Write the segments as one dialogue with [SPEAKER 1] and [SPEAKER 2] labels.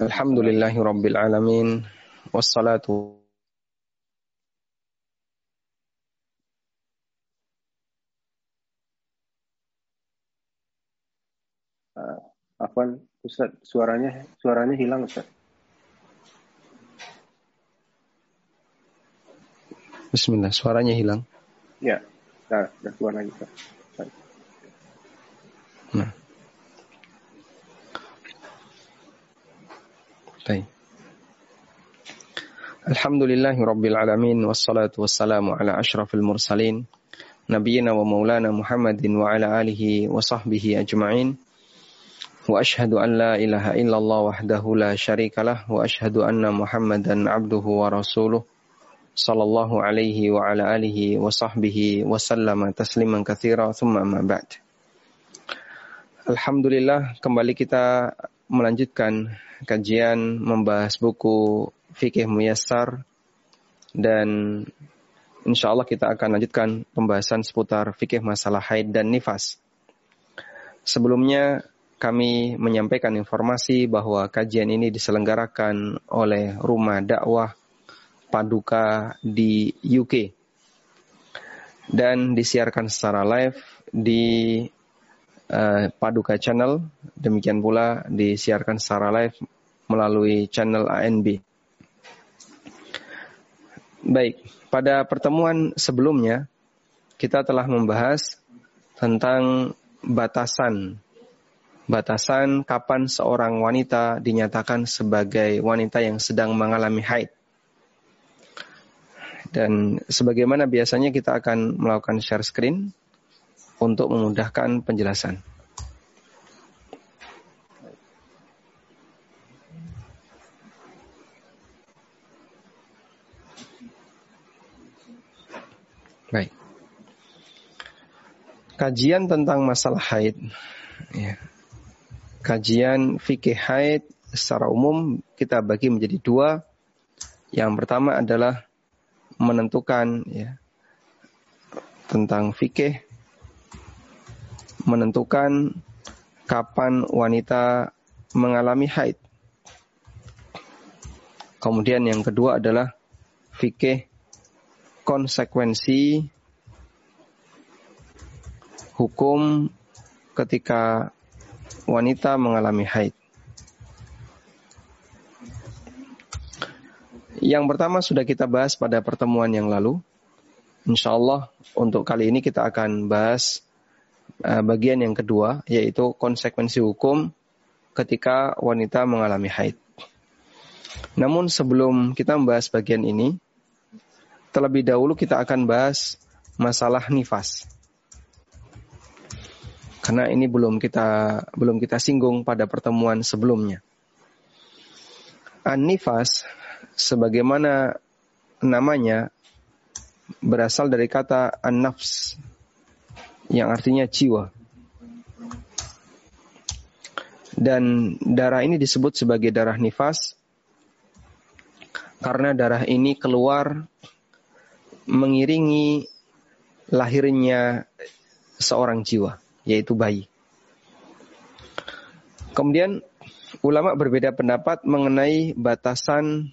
[SPEAKER 1] Alhamdulillahi Rabbil Alamin. Wassalatu
[SPEAKER 2] uh, Afwan Ustaz suaranya suaranya hilang Ustaz.
[SPEAKER 1] Bismillah suaranya hilang.
[SPEAKER 2] Ya nah, lagi Ustaz. Nah
[SPEAKER 1] Baik. Alhamdulillahi Rabbil Alamin Wassalatu wassalamu ala ashrafil mursalin Nabiyyina wa maulana Muhammadin wa ala alihi wa sahbihi ajma'in Wa ashhadu an la ilaha illallah wahdahu la syarikalah Wa ashhadu anna Muhammadan abduhu wa rasuluh Sallallahu alaihi wa ala alihi wa sahbihi wa sallama tasliman kathira Thumma ma ba'd Alhamdulillah kembali kita melanjutkan kajian membahas buku Fikih Muyassar dan insya Allah kita akan lanjutkan pembahasan seputar fikih masalah haid dan nifas. Sebelumnya kami menyampaikan informasi bahwa kajian ini diselenggarakan oleh Rumah Dakwah Paduka di UK dan disiarkan secara live di uh, Paduka Channel. Demikian pula disiarkan secara live melalui channel ANB. Baik, pada pertemuan sebelumnya kita telah membahas tentang batasan batasan kapan seorang wanita dinyatakan sebagai wanita yang sedang mengalami haid. Dan sebagaimana biasanya kita akan melakukan share screen untuk memudahkan penjelasan. Baik. Kajian tentang masalah haid. Ya. Kajian fikih haid secara umum kita bagi menjadi dua. Yang pertama adalah menentukan ya, tentang fikih menentukan kapan wanita mengalami haid. Kemudian yang kedua adalah fikih konsekuensi hukum ketika wanita mengalami haid. Yang pertama sudah kita bahas pada pertemuan yang lalu. Insya Allah untuk kali ini kita akan bahas bagian yang kedua yaitu konsekuensi hukum ketika wanita mengalami haid. Namun sebelum kita membahas bagian ini, terlebih dahulu kita akan bahas masalah nifas. Karena ini belum kita belum kita singgung pada pertemuan sebelumnya. An-nifas sebagaimana namanya berasal dari kata an-nafs yang artinya jiwa. Dan darah ini disebut sebagai darah nifas karena darah ini keluar mengiringi lahirnya seorang jiwa, yaitu bayi. Kemudian ulama berbeda pendapat mengenai batasan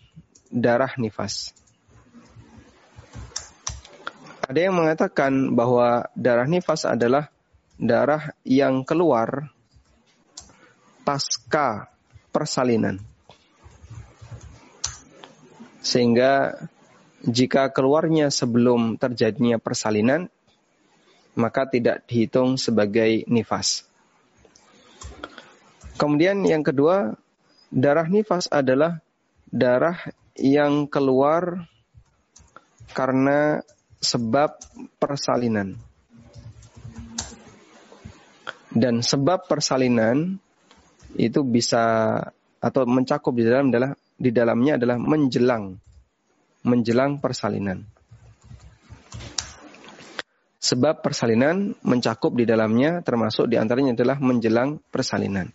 [SPEAKER 1] darah nifas. Ada yang mengatakan bahwa darah nifas adalah darah yang keluar pasca persalinan. Sehingga jika keluarnya sebelum terjadinya persalinan, maka tidak dihitung sebagai nifas. Kemudian yang kedua, darah nifas adalah darah yang keluar karena sebab persalinan. Dan sebab persalinan itu bisa atau mencakup di dalam adalah di dalamnya adalah menjelang menjelang persalinan. Sebab persalinan mencakup di dalamnya termasuk di antaranya adalah menjelang persalinan.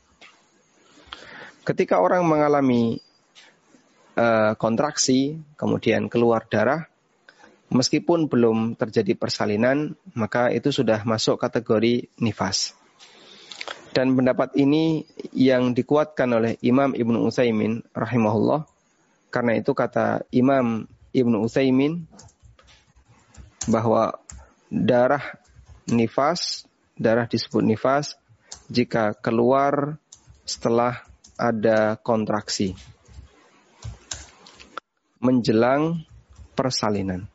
[SPEAKER 1] Ketika orang mengalami uh, kontraksi, kemudian keluar darah, meskipun belum terjadi persalinan, maka itu sudah masuk kategori nifas. Dan pendapat ini yang dikuatkan oleh Imam Ibnu Utsaimin rahimahullah. Karena itu kata Imam Ibnu Utsaimin bahwa darah nifas, darah disebut nifas jika keluar setelah ada kontraksi menjelang persalinan.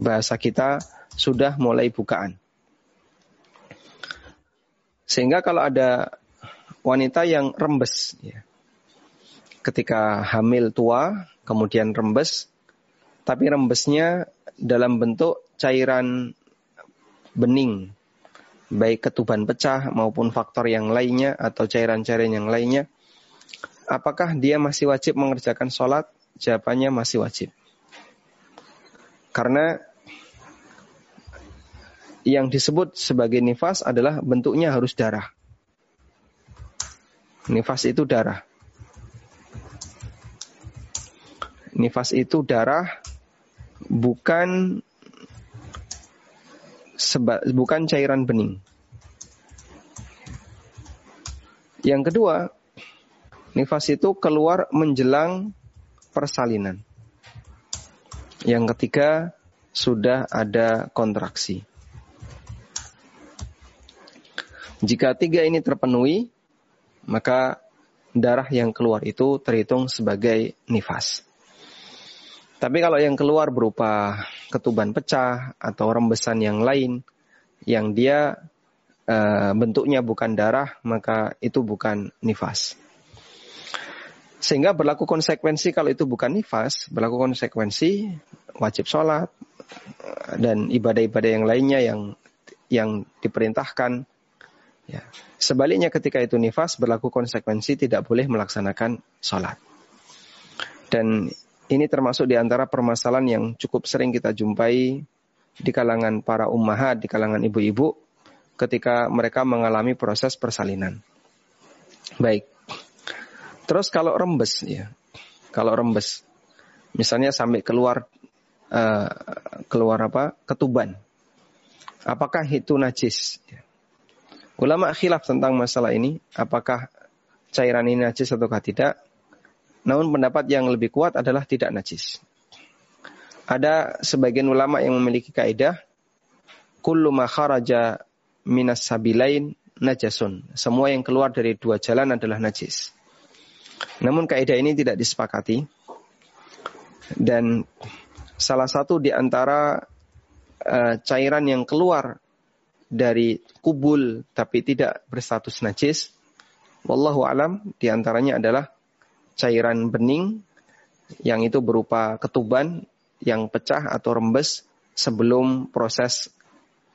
[SPEAKER 1] Bahasa kita sudah mulai bukaan. Sehingga kalau ada wanita yang rembes, ya, ketika hamil tua, kemudian rembes, tapi rembesnya dalam bentuk cairan bening, baik ketuban pecah maupun faktor yang lainnya atau cairan-cairan yang lainnya, apakah dia masih wajib mengerjakan sholat? Jawabannya masih wajib. Karena yang disebut sebagai nifas adalah bentuknya harus darah. Nifas itu darah. Nifas itu darah bukan seba, bukan cairan bening. Yang kedua, nifas itu keluar menjelang persalinan. Yang ketiga, sudah ada kontraksi. Jika tiga ini terpenuhi, maka darah yang keluar itu terhitung sebagai nifas. Tapi kalau yang keluar berupa ketuban pecah atau rembesan yang lain, yang dia e, bentuknya bukan darah, maka itu bukan nifas. Sehingga berlaku konsekuensi kalau itu bukan nifas, berlaku konsekuensi wajib sholat dan ibadah-ibadah yang lainnya yang yang diperintahkan Ya. Sebaliknya ketika itu nifas berlaku konsekuensi tidak boleh melaksanakan sholat. Dan ini termasuk di antara permasalahan yang cukup sering kita jumpai di kalangan para ummahat, di kalangan ibu-ibu ketika mereka mengalami proses persalinan. Baik. Terus kalau rembes ya. Kalau rembes misalnya sampai keluar uh, keluar apa? ketuban. Apakah itu najis? Ya. Ulama khilaf tentang masalah ini, apakah cairan ini najis ataukah tidak. Namun pendapat yang lebih kuat adalah tidak najis. Ada sebagian ulama yang memiliki kaidah kullu ma kharaja minas sabilain najasun. Semua yang keluar dari dua jalan adalah najis. Namun kaidah ini tidak disepakati. Dan salah satu di antara uh, cairan yang keluar dari kubul tapi tidak berstatus najis. Wallahu alam di antaranya adalah cairan bening yang itu berupa ketuban yang pecah atau rembes sebelum proses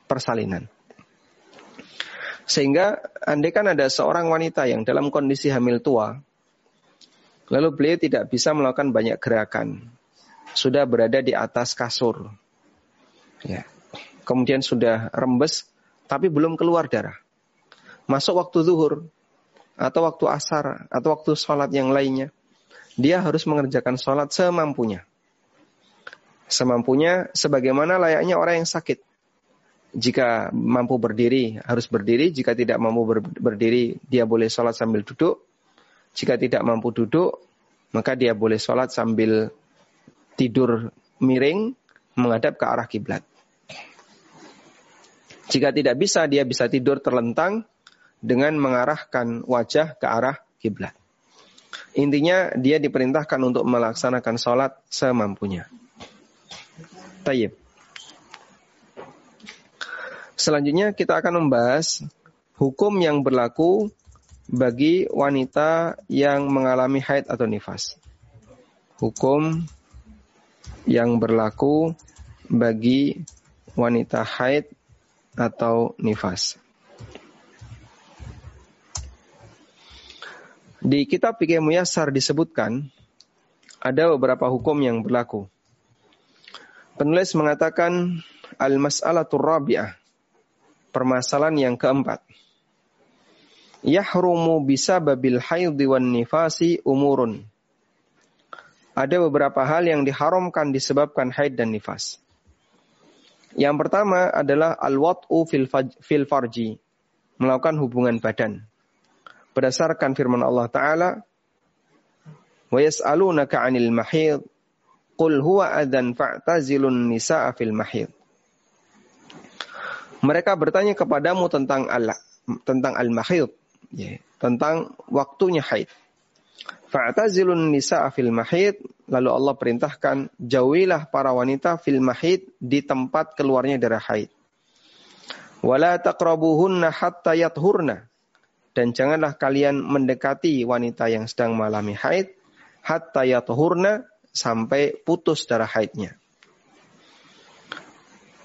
[SPEAKER 1] persalinan. Sehingga andai kan ada seorang wanita yang dalam kondisi hamil tua, lalu beliau tidak bisa melakukan banyak gerakan, sudah berada di atas kasur, ya. kemudian sudah rembes tapi belum keluar darah. Masuk waktu zuhur atau waktu asar atau waktu sholat yang lainnya, dia harus mengerjakan sholat semampunya. Semampunya sebagaimana layaknya orang yang sakit. Jika mampu berdiri, harus berdiri. Jika tidak mampu ber berdiri, dia boleh sholat sambil duduk. Jika tidak mampu duduk, maka dia boleh sholat sambil tidur miring menghadap ke arah kiblat. Jika tidak bisa, dia bisa tidur terlentang dengan mengarahkan wajah ke arah kiblat. Intinya dia diperintahkan untuk melaksanakan sholat semampunya. Tayyib. Selanjutnya kita akan membahas hukum yang berlaku bagi wanita yang mengalami haid atau nifas. Hukum yang berlaku bagi wanita haid atau nifas. Di kitab Fikih Muyassar disebutkan ada beberapa hukum yang berlaku. Penulis mengatakan al-mas'alatur rabi'ah. Permasalahan yang keempat. Yahrumu bisa babil haidhi wan nifasi umurun. Ada beberapa hal yang diharamkan disebabkan haid dan nifas. Yang pertama adalah al-wat'u fil, farji. melakukan hubungan badan. Berdasarkan firman Allah Ta'ala, Wa yas'alunaka 'anil Qul huwa fa'tazilun nisa'a fil. Mereka bertanya kepadamu tentang tentang al-mahid, ya, tentang waktunya haid. Fa'tazilun nisa'a fil mahid, lalu Allah perintahkan jauhilah para wanita fil mahid di tempat keluarnya darah haid. Wala taqrabuhunna hatta yathurna. Dan janganlah kalian mendekati wanita yang sedang mengalami haid hatta yathurna sampai putus darah haidnya.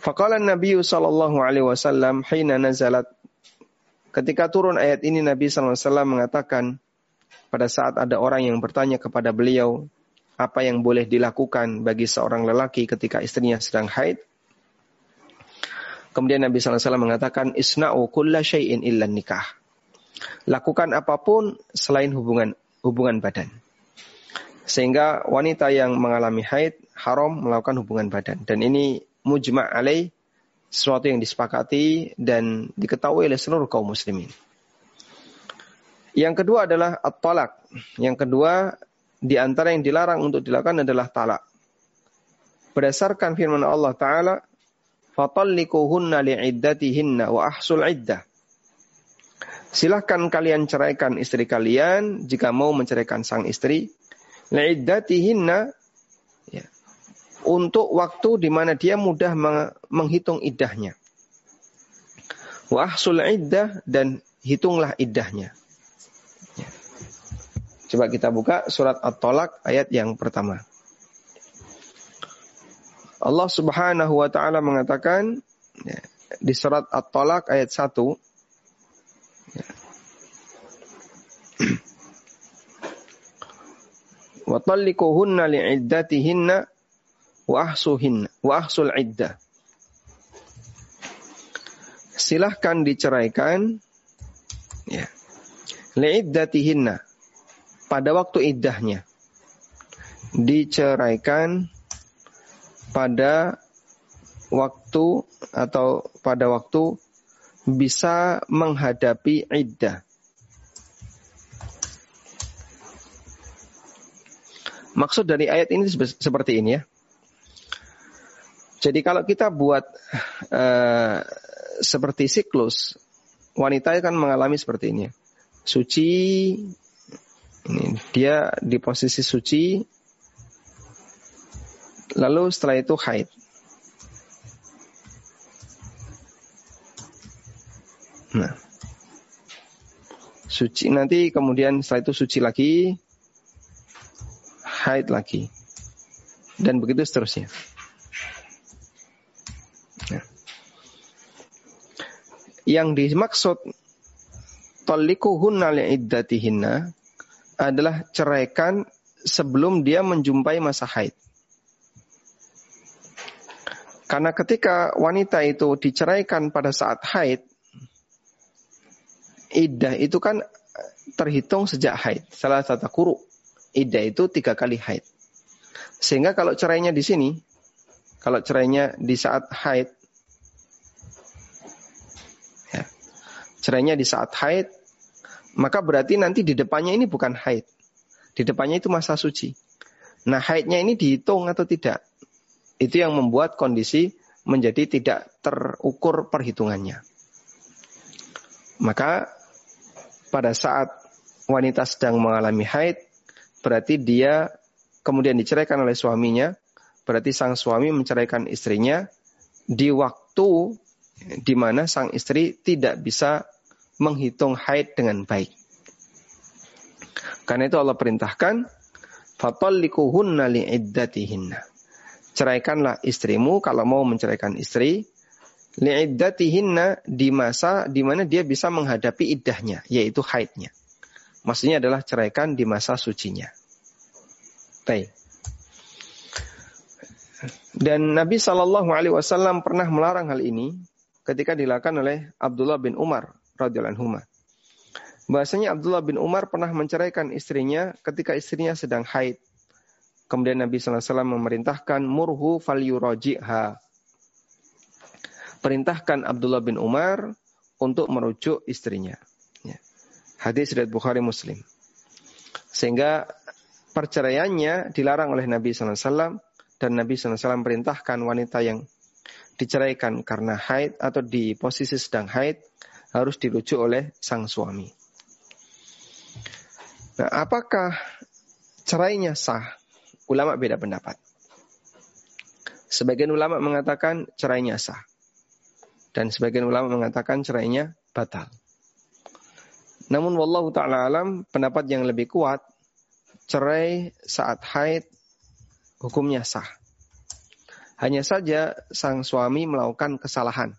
[SPEAKER 1] Faqala Nabi sallallahu alaihi wasallam hina nazalat ketika turun ayat ini Nabi sallallahu alaihi wasallam mengatakan pada saat ada orang yang bertanya kepada beliau apa yang boleh dilakukan bagi seorang lelaki ketika istrinya sedang haid. Kemudian Nabi sallallahu alaihi wasallam mengatakan isna'u kulla syai'in illa nikah. Lakukan apa pun selain hubungan hubungan badan. Sehingga wanita yang mengalami haid haram melakukan hubungan badan. Dan ini mujma' alaih sesuatu yang disepakati dan diketahui oleh seluruh kaum muslimin. Yang kedua adalah at-talak. Yang kedua di antara yang dilarang untuk dilakukan adalah talak. Berdasarkan firman Allah taala, "Fatallikuhunna li'iddatihinna wa ahsul. Silahkan kalian ceraikan istri kalian jika mau menceraikan sang istri. Li'iddatihinna ya, untuk waktu di mana dia mudah menghitung iddahnya. Wa ahsul dan hitunglah iddahnya. Coba kita buka surat At-Talaq ayat yang pertama. Allah Subhanahu wa taala mengatakan ya, di surat At-Talaq ayat 1 ya, ahsuhinna wa ahsul iddah. Silahkan diceraikan ya. Li'iddatihinna pada waktu iddahnya. Diceraikan pada waktu atau pada waktu bisa menghadapi iddah. Maksud dari ayat ini seperti ini ya. Jadi kalau kita buat uh, seperti siklus, wanita kan mengalami seperti ini. Ya. Suci, ini dia di posisi suci, lalu setelah itu haid. Nah, suci nanti kemudian setelah itu suci lagi, haid lagi. Dan begitu seterusnya. Ya. Yang dimaksud Tallikuhunna li'iddatihinna adalah ceraikan sebelum dia menjumpai masa haid. Karena ketika wanita itu diceraikan pada saat haid, iddah itu kan terhitung sejak haid, salah satu kuru iddah itu tiga kali haid. Sehingga kalau cerainya di sini, kalau cerainya di saat haid, ya, cerainya di saat haid, maka berarti nanti di depannya ini bukan haid. Di depannya itu masa suci. Nah haidnya ini dihitung atau tidak? Itu yang membuat kondisi menjadi tidak terukur perhitungannya. Maka pada saat wanita sedang mengalami haid, berarti dia kemudian diceraikan oleh suaminya, berarti sang suami menceraikan istrinya di waktu di mana sang istri tidak bisa menghitung haid dengan baik. Karena itu Allah perintahkan, fatallikuhunna li'iddatihinna. Ceraikanlah istrimu kalau mau menceraikan istri, li'iddatihinna di masa di mana dia bisa menghadapi iddahnya, yaitu haidnya. Maksudnya adalah ceraikan di masa sucinya. Baik. Dan Nabi Shallallahu Alaihi Wasallam pernah melarang hal ini ketika dilakukan oleh Abdullah bin Umar radhiyallahu anhu. Bahasanya Abdullah bin Umar pernah menceraikan istrinya ketika istrinya sedang haid. Kemudian Nabi Sallallahu Alaihi Wasallam memerintahkan murhu fal Perintahkan Abdullah bin Umar untuk merujuk istrinya. Ya. Hadis riwayat Bukhari Muslim. Sehingga perceraiannya dilarang oleh Nabi SAW dan Nabi SAW perintahkan wanita yang diceraikan karena haid atau di posisi sedang haid harus dirujuk oleh sang suami. Nah, apakah cerainya sah? Ulama beda pendapat. Sebagian ulama mengatakan cerainya sah. Dan sebagian ulama mengatakan cerainya batal. Namun wallahu taala alam pendapat yang lebih kuat cerai saat haid hukumnya sah. Hanya saja sang suami melakukan kesalahan.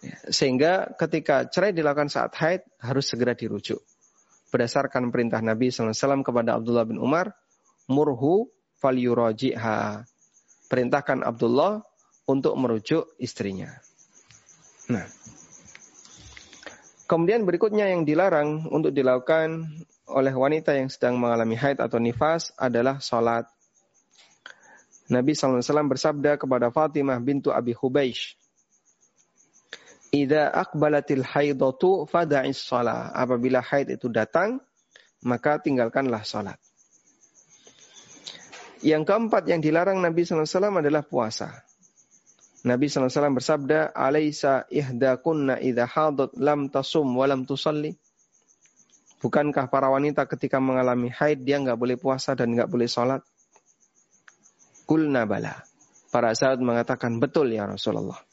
[SPEAKER 1] Ya, sehingga ketika cerai dilakukan saat haid harus segera dirujuk. Berdasarkan perintah Nabi SAW kepada Abdullah bin Umar, murhu fal yuraji'ha perintahkan Abdullah untuk merujuk istrinya. Nah, kemudian berikutnya yang dilarang untuk dilakukan oleh wanita yang sedang mengalami haid atau nifas adalah sholat. Nabi SAW bersabda kepada Fatimah bintu Abi Hubeish, Ida akbalatil haidatu fada'is sholat. Apabila haid itu datang, maka tinggalkanlah sholat. Yang keempat yang dilarang Nabi SAW adalah puasa. Nabi SAW bersabda, Alaysa ihdakunna idha hadat lam tasum wa lam tusalli. Bukankah para wanita ketika mengalami haid dia nggak boleh puasa dan nggak boleh sholat? Kulna bala. Para sahabat mengatakan betul ya Rasulullah.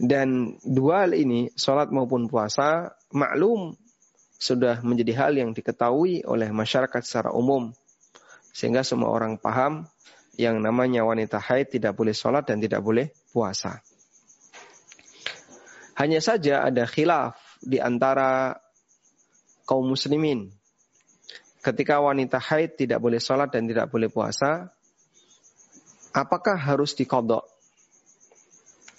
[SPEAKER 1] Dan dua hal ini, sholat maupun puasa, maklum sudah menjadi hal yang diketahui oleh masyarakat secara umum. Sehingga semua orang paham yang namanya wanita haid tidak boleh sholat dan tidak boleh puasa. Hanya saja ada khilaf di antara kaum muslimin. Ketika wanita haid tidak boleh sholat dan tidak boleh puasa, apakah harus dikodok?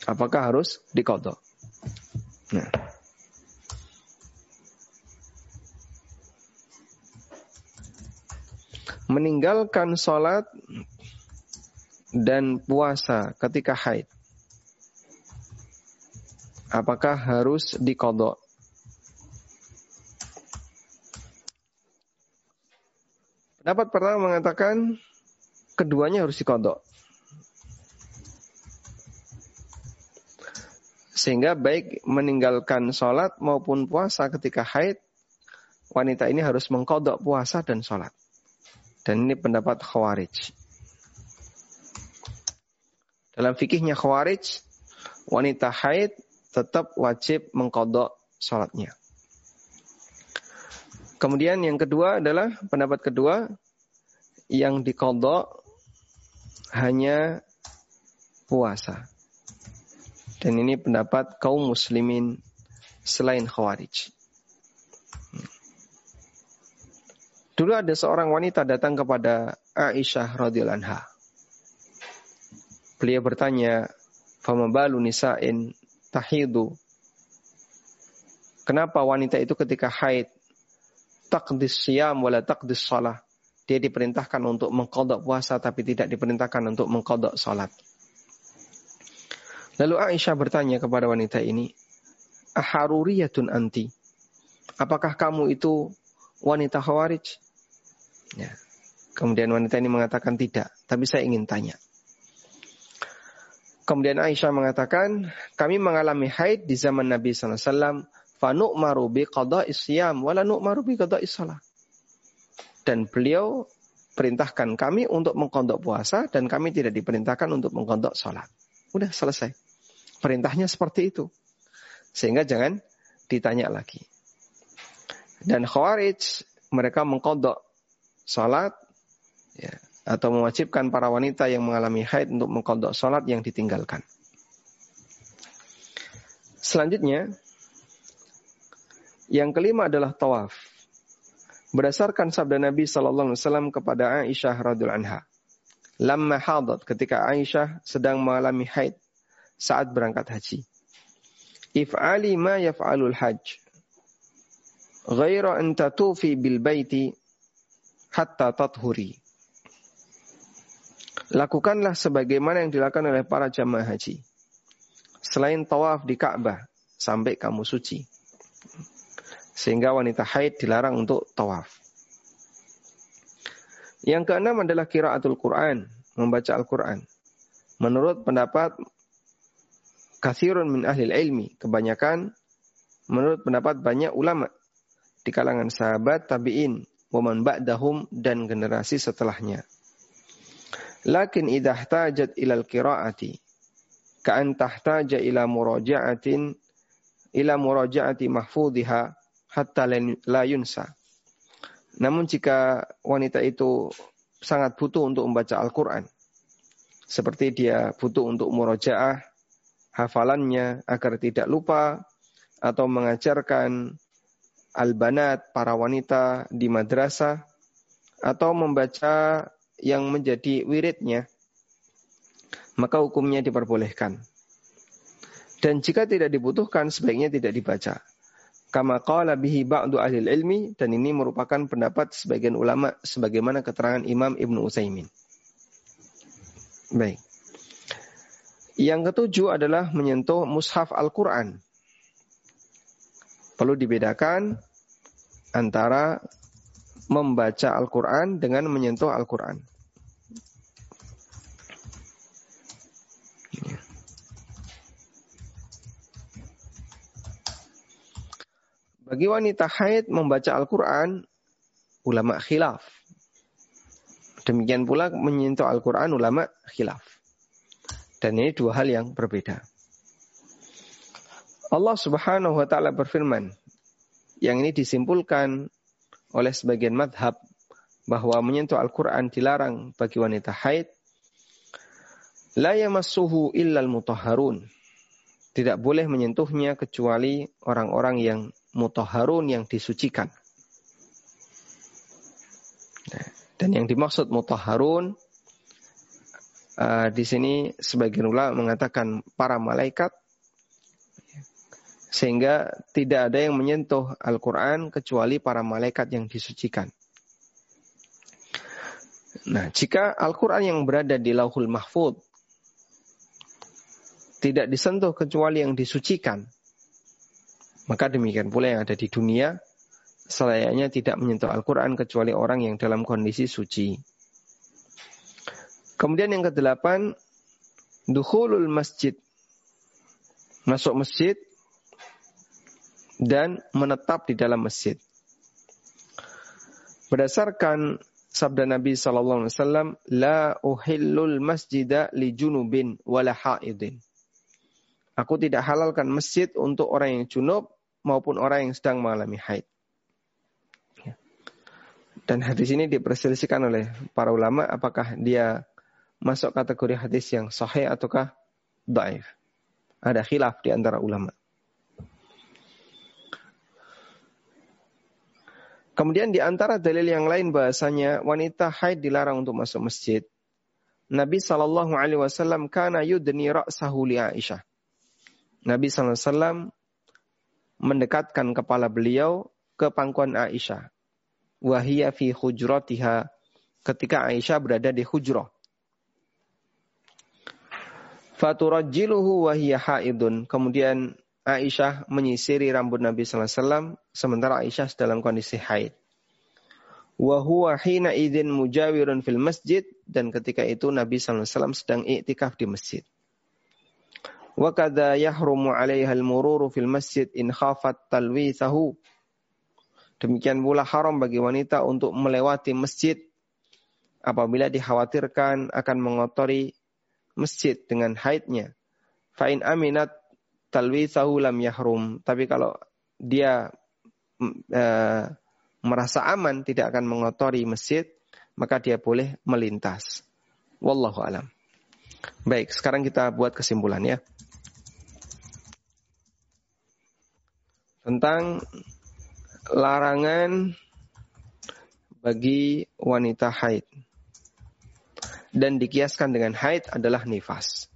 [SPEAKER 1] Apakah harus dikodok? Nah. meninggalkan sholat dan puasa ketika haid. Apakah harus dikodok? Pendapat pertama mengatakan keduanya harus dikodok. Sehingga baik meninggalkan sholat maupun puasa ketika haid, wanita ini harus mengkodok puasa dan sholat. Dan ini pendapat Khawarij. Dalam fikihnya Khawarij, wanita haid tetap wajib mengkodok sholatnya. Kemudian yang kedua adalah pendapat kedua yang dikodok hanya puasa. Dan ini pendapat kaum muslimin selain khawarij. Dulu ada seorang wanita datang kepada Aisyah radhiyallahu anha. Beliau bertanya, "Fama balu nisa'in tahidu?" Kenapa wanita itu ketika haid taqdis siyam wala taqdis salah? Dia diperintahkan untuk mengkodok puasa tapi tidak diperintahkan untuk mengkodok salat. Lalu Aisyah bertanya kepada wanita ini, Aharuriyatun anti? Apakah kamu itu wanita khawarij? Ya. Kemudian wanita ini mengatakan tidak, tapi saya ingin tanya. Kemudian Aisyah mengatakan, kami mengalami haid di zaman Nabi SAW, fanu'maru bi qada'i siyam, wala nu'maru bi qada'i salah. Dan beliau perintahkan kami untuk mengkondok puasa, dan kami tidak diperintahkan untuk mengkondok sholat. Udah selesai. Perintahnya seperti itu. Sehingga jangan ditanya lagi. Dan Khawarij, mereka mengkodok sholat ya, atau mewajibkan para wanita yang mengalami haid untuk mengkodok sholat yang ditinggalkan. Selanjutnya, yang kelima adalah tawaf. Berdasarkan sabda Nabi Sallallahu Alaihi Wasallam kepada Aisyah radhiallahu anha, lama hadat ketika Aisyah sedang mengalami haid saat berangkat haji. If'ali ma yaf'alul hajj. Ghaira an tatufi bil baiti hatta tathuri. Lakukanlah sebagaimana yang dilakukan oleh para jamaah haji. selain tawaf di Ka'bah sampai kamu suci. Sehingga wanita haid dilarang untuk tawaf. Yang keenam adalah kiraatul Quran, membaca Al-Quran. Menurut pendapat kasirun min ahli ilmi, kebanyakan menurut pendapat banyak ulama di kalangan sahabat tabi'in, waman ba'dahum dan generasi setelahnya. Lakin idha ihtajat ilal qiraati ka'an tahtaja ila muraja'atin ila muraja'ati mahfudhiha hatta la yunsa. Namun jika wanita itu sangat butuh untuk membaca Al-Quran, seperti dia butuh untuk muraja'ah hafalannya agar tidak lupa atau mengajarkan al-banat para wanita di madrasah atau membaca yang menjadi wiridnya, maka hukumnya diperbolehkan. Dan jika tidak dibutuhkan, sebaiknya tidak dibaca. Kama qala bihi ba'du ahli ilmi, dan ini merupakan pendapat sebagian ulama sebagaimana keterangan Imam Ibnu Utsaimin. Baik. Yang ketujuh adalah menyentuh mushaf Al-Quran. Perlu dibedakan antara membaca Al-Quran dengan menyentuh Al-Quran. Bagi wanita haid membaca Al-Quran, ulama khilaf. Demikian pula menyentuh Al-Quran, ulama khilaf. Dan ini dua hal yang berbeda. Allah subhanahu wa ta'ala berfirman, yang ini disimpulkan oleh sebagian madhab bahwa menyentuh Al-Quran dilarang bagi wanita haid. La yamassuhu illal mutahharun. Tidak boleh menyentuhnya kecuali orang-orang yang mutahharun yang disucikan. Dan yang dimaksud mutahharun uh, di sini sebagian ulama mengatakan para malaikat sehingga tidak ada yang menyentuh Al-Quran kecuali para malaikat yang disucikan. Nah, jika Al-Quran yang berada di lauhul mahfud tidak disentuh kecuali yang disucikan, maka demikian pula yang ada di dunia, selayaknya tidak menyentuh Al-Quran kecuali orang yang dalam kondisi suci. Kemudian yang kedelapan, dukhulul masjid. Masuk masjid dan menetap di dalam masjid. Berdasarkan sabda Nabi sallallahu alaihi wasallam, la uhillul masjida li junubin wala haidin. Aku tidak halalkan masjid untuk orang yang junub maupun orang yang sedang mengalami haid. Ya. Dan hadis ini diperselisihkan oleh para ulama apakah dia masuk kategori hadis yang sahih ataukah daif. Ada khilaf di antara ulama. Kemudian di antara dalil yang lain bahasanya wanita haid dilarang untuk masuk masjid. Nabi Shallallahu Alaihi Wasallam kana yudni ra'sahu li Aisyah. Nabi Shallallahu Alaihi Wasallam mendekatkan kepala beliau ke pangkuan Aisyah. Wahia fi hujratiha ketika Aisyah berada di hujrah. Faturajjiluhu wahia haidun. Kemudian Aisyah menyisiri rambut Nabi sallallahu alaihi wasallam sementara Aisyah dalam kondisi haid. Wa huwa hina mujawirun fil masjid dan ketika itu Nabi sallallahu alaihi wasallam sedang iktikaf di masjid. Wa kadza yahrumu al-mururu fil masjid in khafat talwithahu. Demikian pula haram bagi wanita untuk melewati masjid apabila dikhawatirkan akan mengotori masjid dengan haidnya. Fa'in aminat talwithahu lam yahrum. Tapi kalau dia e, merasa aman tidak akan mengotori masjid, maka dia boleh melintas. Wallahu alam. Baik, sekarang kita buat kesimpulan ya. Tentang larangan bagi wanita haid dan dikiaskan dengan haid adalah nifas.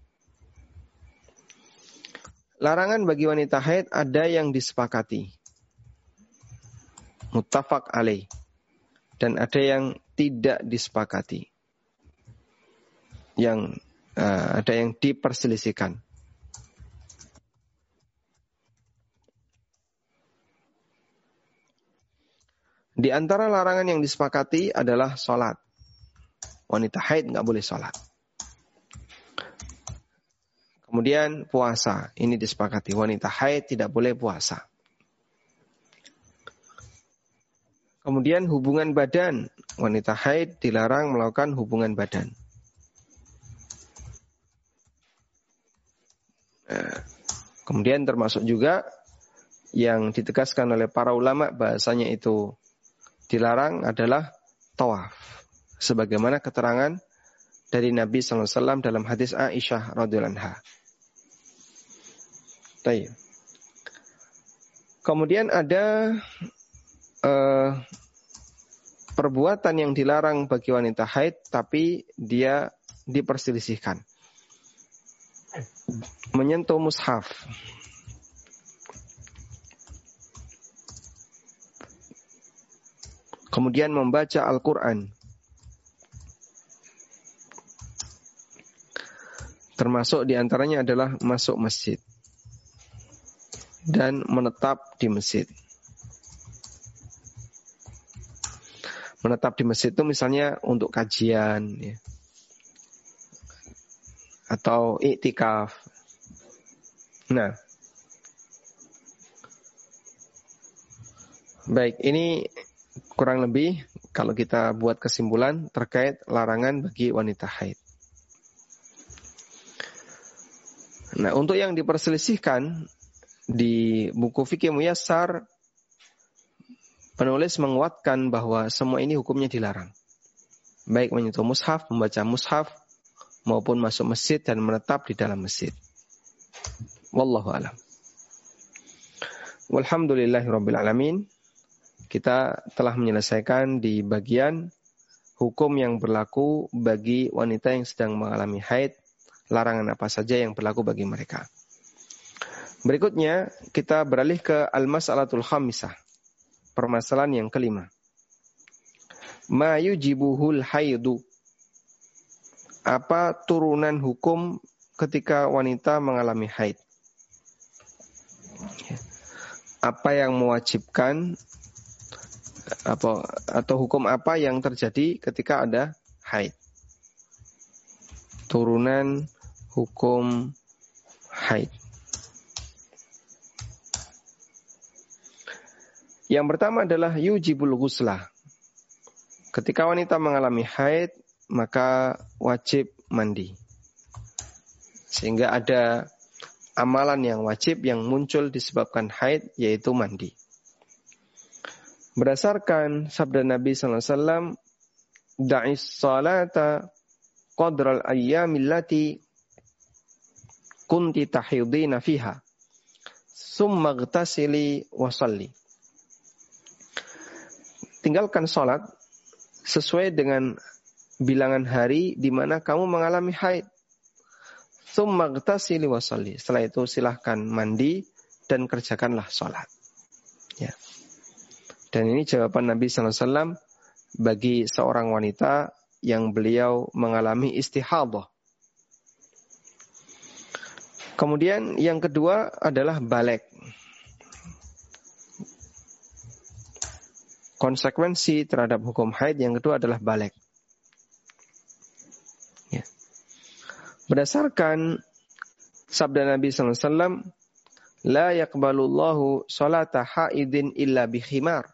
[SPEAKER 1] Larangan bagi wanita haid ada yang disepakati. Mutafak alaih. Dan ada yang tidak disepakati. Yang uh, ada yang diperselisihkan. Di antara larangan yang disepakati adalah sholat. Wanita haid nggak boleh sholat. Kemudian puasa, ini disepakati. Wanita haid tidak boleh puasa. Kemudian hubungan badan. Wanita haid dilarang melakukan hubungan badan. Nah, kemudian termasuk juga yang ditegaskan oleh para ulama bahasanya itu dilarang adalah tawaf. Sebagaimana keterangan dari Nabi SAW dalam hadis Aisyah radhiyallahu anha. Kemudian ada uh, perbuatan yang dilarang bagi wanita haid tapi dia diperselisihkan. Menyentuh mushaf. Kemudian membaca Al-Quran. Termasuk di antaranya adalah masuk masjid dan menetap di masjid. Menetap di masjid itu misalnya untuk kajian ya. atau iktikaf. Nah, baik ini kurang lebih kalau kita buat kesimpulan terkait larangan bagi wanita haid. Nah, untuk yang diperselisihkan di buku fikih Muyassar penulis menguatkan bahwa semua ini hukumnya dilarang. Baik menyentuh mushaf, membaca mushaf maupun masuk masjid dan menetap di dalam masjid. Wallahu alam. Walhamdulillahirabbil alamin. Kita telah menyelesaikan di bagian hukum yang berlaku bagi wanita yang sedang mengalami haid, larangan apa saja yang berlaku bagi mereka. Berikutnya kita beralih ke al-mas'alatul khamisah. Permasalahan yang kelima. Ma yujibuhul haidu. Apa turunan hukum ketika wanita mengalami haid? Apa yang mewajibkan apa atau hukum apa yang terjadi ketika ada haid? Turunan hukum haid. Yang pertama adalah yujibul ghuslah. Ketika wanita mengalami haid, maka wajib mandi. Sehingga ada amalan yang wajib yang muncul disebabkan haid, yaitu mandi. Berdasarkan sabda Nabi SAW, Da'is salata qadral ayyamillati kunti tahidina fiha. Summa gtasili wasalli tinggalkan sholat sesuai dengan bilangan hari di mana kamu mengalami haid. Tsummaghtasili wasalli. Setelah itu silahkan mandi dan kerjakanlah sholat. Ya. Dan ini jawaban Nabi SAW bagi seorang wanita yang beliau mengalami istihadah. Kemudian yang kedua adalah balik. konsekuensi terhadap hukum haid yang kedua adalah balik. Ya. Berdasarkan sabda Nabi SAW, La yakbalullahu salata haidin illa bihimar.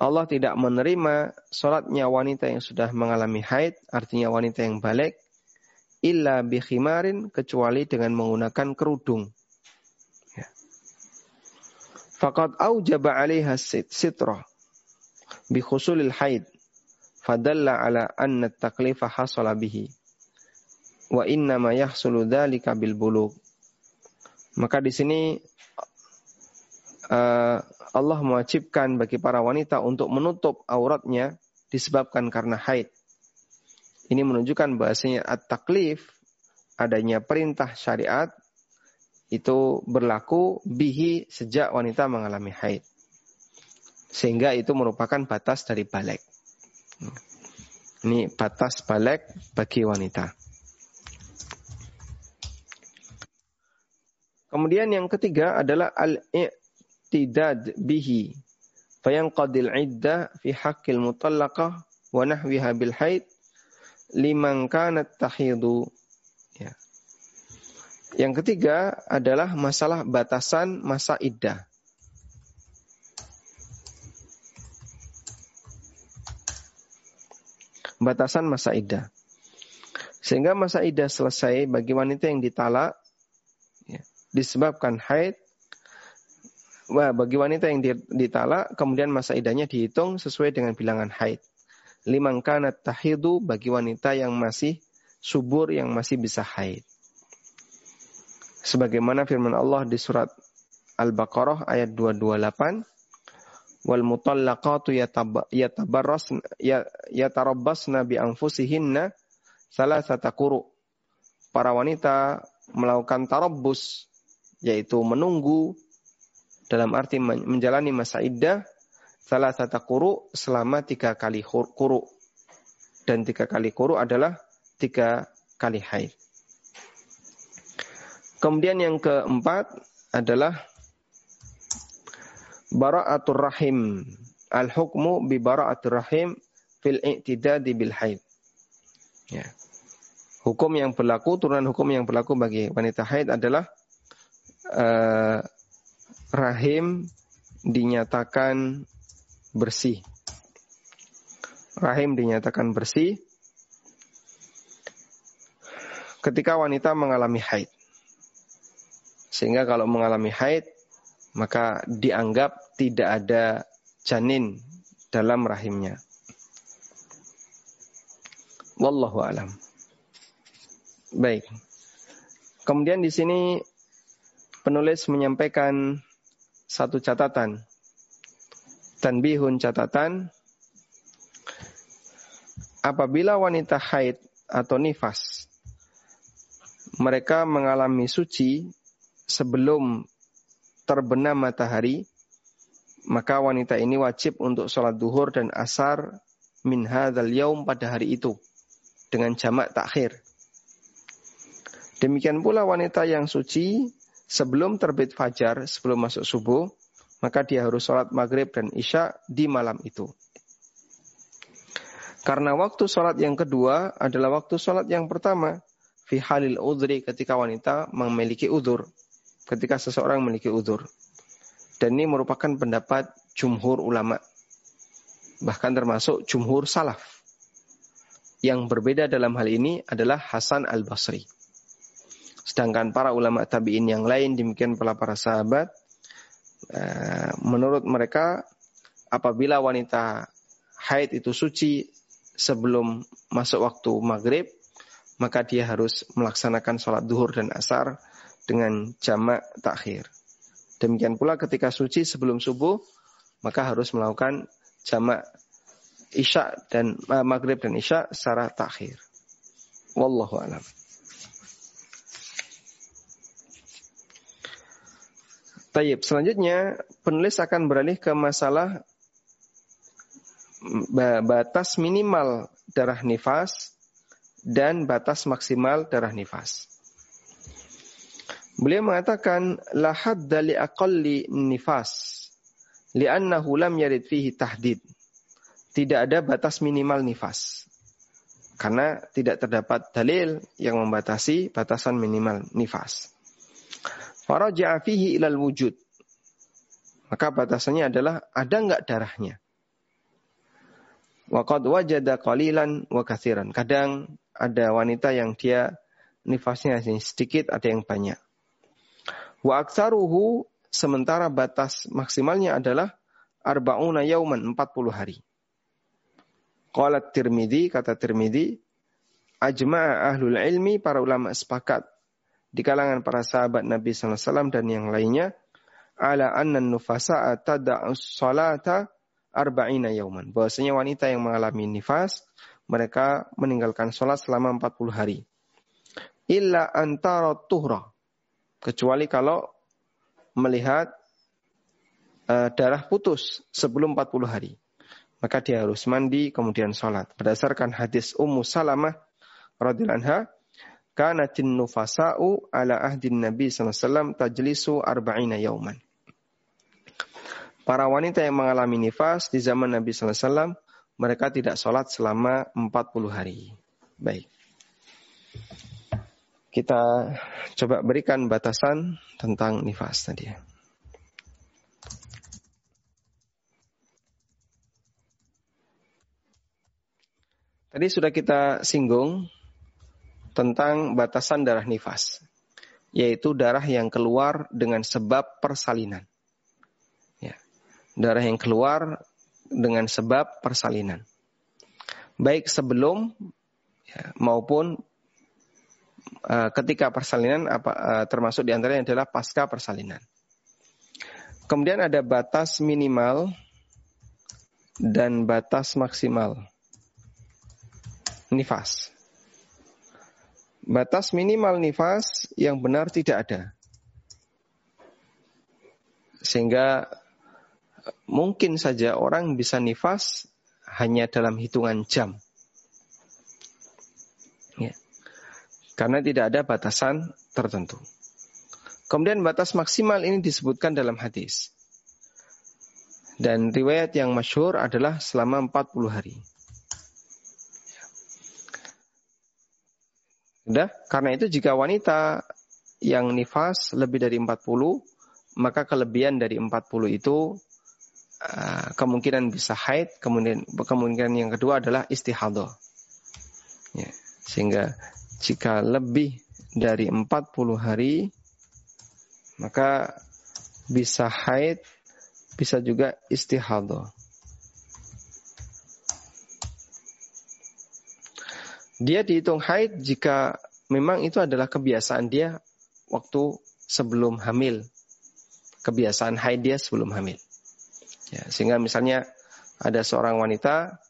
[SPEAKER 1] Allah tidak menerima salatnya wanita yang sudah mengalami haid, artinya wanita yang balik, illa bihimarin, kecuali dengan menggunakan kerudung. Faqad aujaba 'alaiha sitra bi khusulil haid fadalla ala anna taklifa hasala bihi wa inna ma yahsulu dzalika bil bulugh maka di sini uh, Allah mewajibkan bagi para wanita untuk menutup auratnya disebabkan karena haid. Ini menunjukkan bahasanya at-taklif adanya perintah syariat itu berlaku bihi sejak wanita mengalami haid. Sehingga itu merupakan batas dari balik. Ini batas balik bagi wanita. Kemudian yang ketiga adalah al-i'tidad bihi. fayanqadil iddah fi haqqil mutallaqah wa nahwiha bil haid liman kanat tahidu ya. Yang ketiga adalah masalah batasan masa iddah. Batasan masa iddah. Sehingga masa iddah selesai bagi wanita yang ditalak ya, disebabkan haid Wah, bagi wanita yang ditalak, kemudian masa idahnya dihitung sesuai dengan bilangan haid. Limang kanat tahidu bagi wanita yang masih subur, yang masih bisa haid. Sebagaimana firman Allah di surat Al-Baqarah ayat 228, wal mutallaqatu yatabarrasna yatarabbasna bi anfusihinna salasata quru. Para wanita melakukan tarabbus yaitu menunggu dalam arti menjalani masa iddah salah satu kuru selama tiga kali kuru dan tiga kali kuru adalah tiga kali haid. Kemudian yang keempat adalah bara'atur rahim. Al-hukmu bi bara'atur rahim fil i'tidadi bil haid. Ya. Hukum yang berlaku, turunan hukum yang berlaku bagi wanita haid adalah uh, rahim dinyatakan bersih. Rahim dinyatakan bersih ketika wanita mengalami haid. Sehingga kalau mengalami haid, maka dianggap tidak ada janin dalam rahimnya. Wallahu alam. Baik. Kemudian di sini penulis menyampaikan satu catatan. Tanbihun catatan. Apabila wanita haid atau nifas, mereka mengalami suci sebelum terbenam matahari, maka wanita ini wajib untuk sholat duhur dan asar min hadzal yaum pada hari itu dengan jamak takhir. Demikian pula wanita yang suci sebelum terbit fajar, sebelum masuk subuh, maka dia harus sholat maghrib dan isya di malam itu. Karena waktu sholat yang kedua adalah waktu sholat yang pertama. Fi halil udri ketika wanita memiliki udur. Ketika seseorang memiliki udur. Dan ini merupakan pendapat jumhur ulama. Bahkan termasuk jumhur salaf. Yang berbeda dalam hal ini adalah Hasan al-Basri. Sedangkan para ulama tabi'in yang lain demikian pula para sahabat menurut mereka apabila wanita haid itu suci sebelum masuk waktu maghrib maka dia harus melaksanakan sholat duhur dan asar dengan jamak takhir. Demikian pula ketika suci sebelum subuh maka harus melakukan jamak isya dan uh, maghrib dan isya secara takhir. Wallahu a'lam. Tayyip. Selanjutnya penulis akan beralih ke masalah batas minimal darah nifas dan batas maksimal darah nifas. Beliau mengatakan la hadda li aqalli nifas li'annahu lam yarid fihi tahdid. Tidak ada batas minimal nifas. Karena tidak terdapat dalil yang membatasi batasan minimal nifas. Faraja'a fihi ilal wujud. Maka batasannya adalah ada enggak darahnya. Waqad wajada qalilan wa kathiran. Kadang ada wanita yang dia nifasnya sedikit, ada yang banyak. Wa aktsaruhu sementara batas maksimalnya adalah arba'una yauman 40 hari. Qala Tirmidzi kata Tirmidzi ajma'a ahlul ilmi para ulama sepakat di kalangan para sahabat Nabi SAW dan yang lainnya ala anna nufasa tada'us salata arba'ina yauman. Bahwasanya wanita yang mengalami nifas mereka meninggalkan sholat selama 40 hari. Illa antara tuhra. Kecuali kalau melihat uh, darah putus sebelum 40 hari. Maka dia harus mandi kemudian sholat. Berdasarkan hadis Ummu Salamah radhiyallahu anha, kanatin nufasa'u ala ahdin Nabi SAW tajlisu arba'ina yauman. para wanita yang mengalami nifas di zaman Nabi wasallam mereka tidak sholat selama 40 hari. Baik. Kita coba berikan batasan tentang nifas tadi. Tadi sudah kita singgung tentang batasan darah nifas, yaitu darah yang keluar dengan sebab persalinan. Ya. Darah yang keluar dengan sebab persalinan. Baik sebelum ya, maupun uh, ketika persalinan apa uh, termasuk di antaranya adalah pasca persalinan. Kemudian ada batas minimal dan batas maksimal nifas. Batas minimal nifas yang benar tidak ada. Sehingga mungkin saja orang bisa nifas hanya dalam hitungan jam. Ya. Karena tidak ada batasan tertentu. Kemudian batas maksimal ini disebutkan dalam hadis. Dan riwayat yang masyhur adalah selama 40 hari. Sudah? Karena itu jika wanita yang nifas lebih dari 40, maka kelebihan dari 40 itu Eh, kemungkinan bisa haid, kemudian kemungkinan yang kedua adalah istihadah. Ya, sehingga jika lebih dari 40 hari maka bisa haid, bisa juga istihadah. Dia dihitung haid jika memang itu adalah kebiasaan dia waktu sebelum hamil. Kebiasaan haid dia sebelum hamil. Ya, sehingga misalnya ada seorang wanita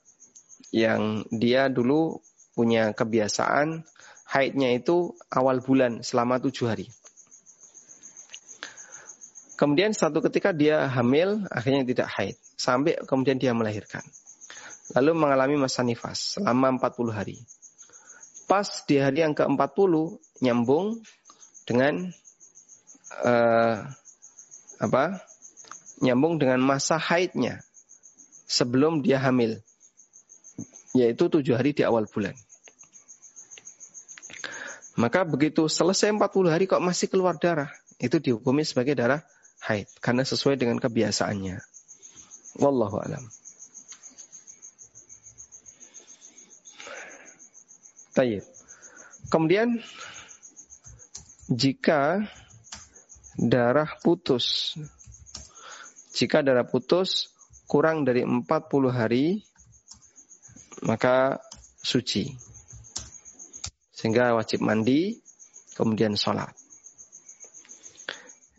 [SPEAKER 1] yang dia dulu punya kebiasaan haidnya itu awal bulan selama tujuh hari. Kemudian satu ketika dia hamil, akhirnya tidak haid. Sampai kemudian dia melahirkan. Lalu mengalami masa nifas selama 40 hari. Pas di hari yang ke-40 nyambung dengan uh, apa nyambung dengan masa haidnya sebelum dia hamil, yaitu tujuh hari di awal bulan. Maka begitu selesai 40 hari kok masih keluar darah, itu dihukumi sebagai darah haid karena sesuai dengan kebiasaannya. Wallahu alam. Tayyib. Kemudian jika darah putus jika darah putus kurang dari 40 hari, maka suci. Sehingga wajib mandi, kemudian sholat.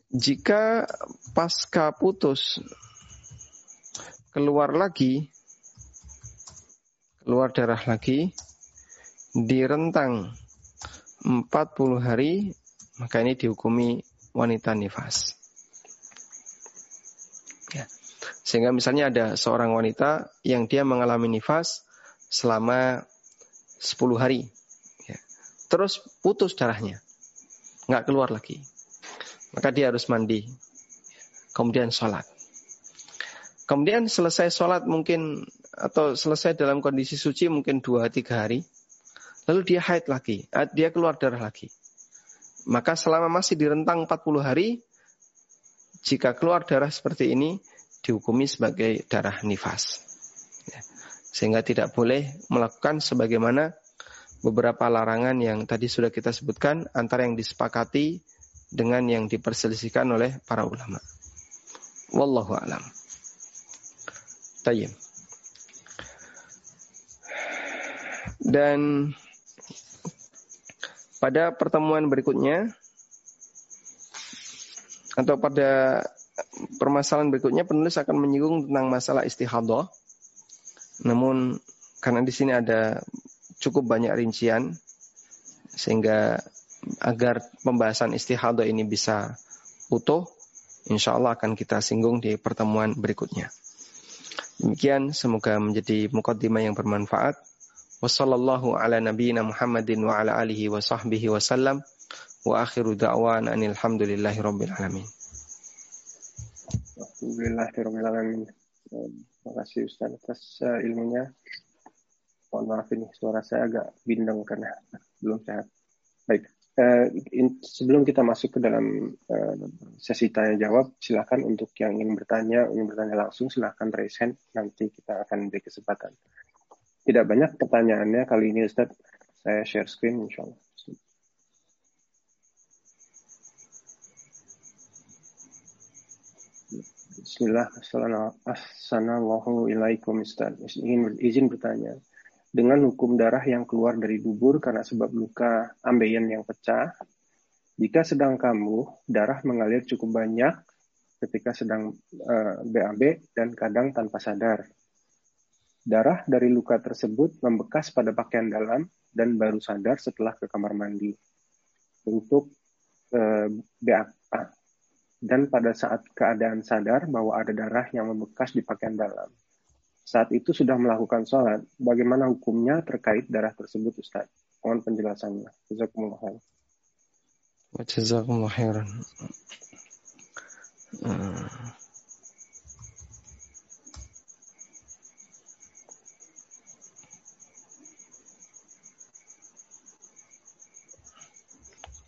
[SPEAKER 1] Jika pasca putus keluar lagi, keluar darah lagi, di rentang 40 hari, maka ini dihukumi wanita nifas. Sehingga misalnya ada seorang wanita yang dia mengalami nifas selama 10 hari. Ya. Terus putus darahnya. Nggak keluar lagi. Maka dia harus mandi. Kemudian sholat. Kemudian selesai sholat mungkin atau selesai dalam kondisi suci mungkin 2-3 hari. Lalu dia haid lagi. Eh, dia keluar darah lagi. Maka selama masih di rentang 40 hari, jika keluar darah seperti ini, dihukumi sebagai darah nifas. Ya. Sehingga tidak boleh melakukan sebagaimana beberapa larangan yang tadi sudah kita sebutkan antara yang disepakati dengan yang diperselisihkan oleh para ulama. Wallahu alam. Tayyib. Dan pada pertemuan berikutnya atau pada permasalahan berikutnya penulis akan menyinggung tentang masalah istihadah. Namun karena di sini ada cukup banyak rincian sehingga agar pembahasan istihadah ini bisa utuh, insya Allah akan kita singgung di pertemuan berikutnya. Demikian semoga menjadi mukaddimah yang bermanfaat. Wassallallahu ala nabiyyina Muhammadin wa ala alihi wa sahbihi wasallam. Wa akhiru da'wan anil hamdulillahi rabbil alamin.
[SPEAKER 2] Alhamdulillahirrahmanirrahim. Terima kasih Ustaz atas uh, ilmunya. Mohon maaf ini suara saya agak bindeng karena belum sehat. Baik, uh, in, sebelum kita masuk ke dalam uh, sesi tanya jawab, silakan untuk yang ingin bertanya, ingin bertanya langsung silakan raise hand. Nanti kita akan beri kesempatan. Tidak banyak pertanyaannya kali ini Ustaz. Saya share screen insya Allah. Bismillah, Assalamualaikum Ustaz. Izin, izin bertanya. Dengan hukum darah yang keluar dari dubur karena sebab luka ambeien yang pecah, jika sedang kambuh, darah mengalir cukup banyak ketika sedang uh, eh, BAB dan kadang tanpa sadar. Darah dari luka tersebut membekas pada pakaian dalam dan baru sadar setelah ke kamar mandi. Untuk eh, dan pada saat keadaan sadar bahwa ada darah yang membekas di pakaian dalam. Saat itu sudah melakukan sholat, bagaimana hukumnya terkait darah tersebut Ustaz? Mohon penjelasannya. Jazakumullah khair.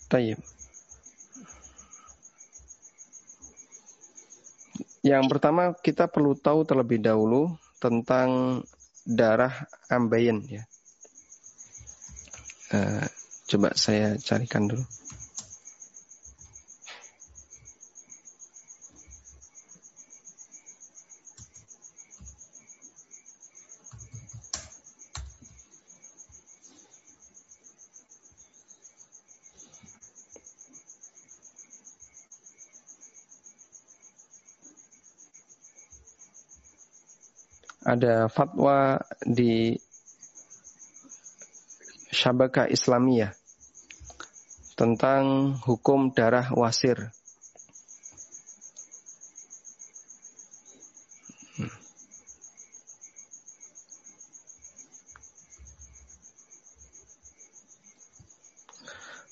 [SPEAKER 1] Tayyib. Yang pertama kita perlu tahu terlebih dahulu tentang darah ambeien ya. Uh, coba saya carikan dulu. Ada fatwa di Syabaka Islamiyah tentang hukum darah wasir.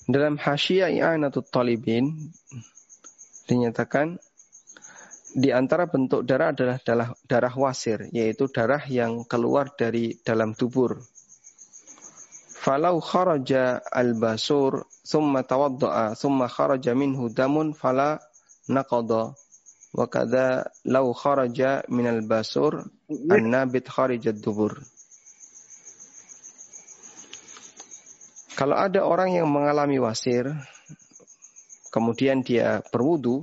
[SPEAKER 1] Dalam Hasyiah I'anatul Talibin dinyatakan di antara bentuk darah adalah darah, darah wasir, yaitu darah yang keluar dari dalam tubuh. Falau kharaja al-basur thumma tawadda'a thumma kharaja minhu damun fala naqada wa kadza law kharaja min al-basur an-nabit kharija dubur. Kalau ada orang yang mengalami wasir, kemudian dia berwudu,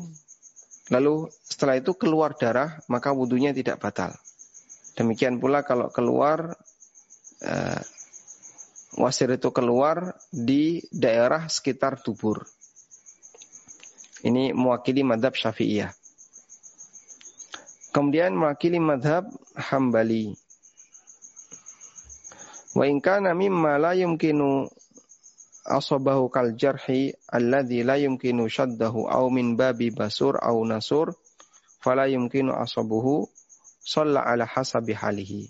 [SPEAKER 1] Lalu setelah itu keluar darah, maka wudhunya tidak batal. Demikian pula kalau keluar uh, wasir itu keluar di daerah sekitar tubur. Ini mewakili madhab syafi'iyah. Kemudian mewakili madhab hambali. Wa in kana mimma la yumkinu asabahu kal jarhi alladhi la yumkinu shaddahu aw min babi basur aw nasur fala yumkinu asabuhu shalla ala hasabi halihi.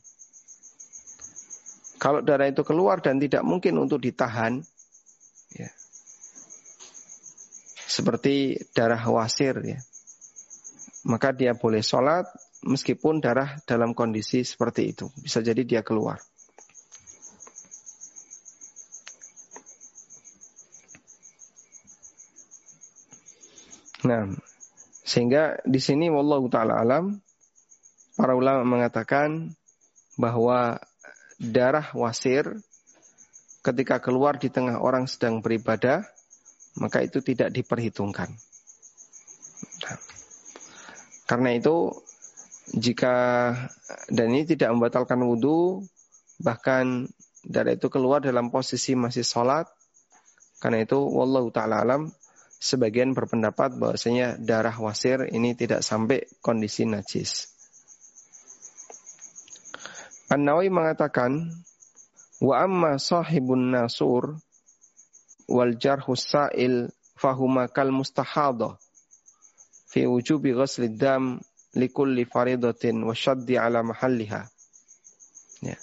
[SPEAKER 1] Kalau darah itu keluar dan tidak mungkin untuk ditahan, ya, seperti darah wasir, ya, maka dia boleh sholat meskipun darah dalam kondisi seperti itu. Bisa jadi dia keluar. Nah, sehingga di sini wallahu taala alam para ulama mengatakan bahwa darah wasir ketika keluar di tengah orang sedang beribadah maka itu tidak diperhitungkan. Nah, karena itu jika dan ini tidak membatalkan wudhu bahkan darah itu keluar dalam posisi masih sholat karena itu wallahu taala alam sebagian berpendapat bahwasanya darah wasir ini tidak sampai kondisi najis. An-Nawawi mengatakan wa amma sahibun nasur wal jarhus sa'il fahuma kal mustahadha fi wujubi ghasli dam likulli faridatin wa syaddi ala mahalliha. Ya.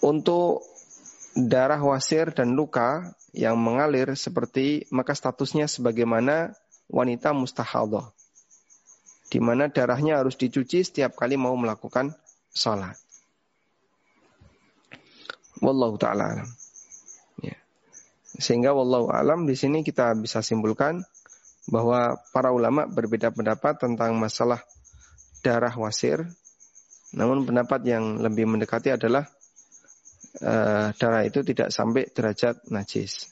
[SPEAKER 1] Untuk darah wasir dan luka yang mengalir seperti maka statusnya sebagaimana wanita mustahadah. di mana darahnya harus dicuci setiap kali mau melakukan sholat. Wallahu taala alam. Ya. Sehingga wallahu alam di sini kita bisa simpulkan bahwa para ulama berbeda pendapat tentang masalah darah wasir. Namun pendapat yang lebih mendekati adalah uh, darah itu tidak sampai derajat najis.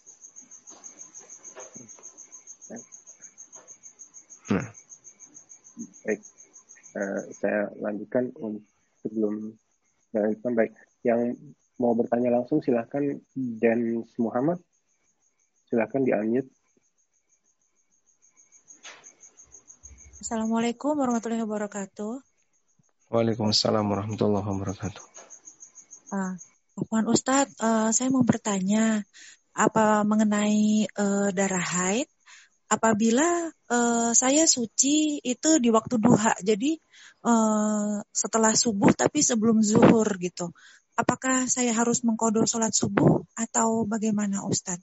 [SPEAKER 2] Nah. Baik, uh, saya lanjutkan sebelum lanjutkan baik. Yang mau bertanya langsung silahkan Dan Muhammad, silahkan di unmute.
[SPEAKER 3] Assalamualaikum warahmatullahi wabarakatuh.
[SPEAKER 1] Waalaikumsalam warahmatullahi wabarakatuh.
[SPEAKER 3] Uh, Ustadz, uh, saya mau bertanya apa mengenai uh, darah haid apabila uh, saya suci itu di waktu duha, jadi uh, setelah subuh tapi sebelum zuhur gitu. Apakah saya harus mengkodok sholat subuh atau bagaimana Ustadz?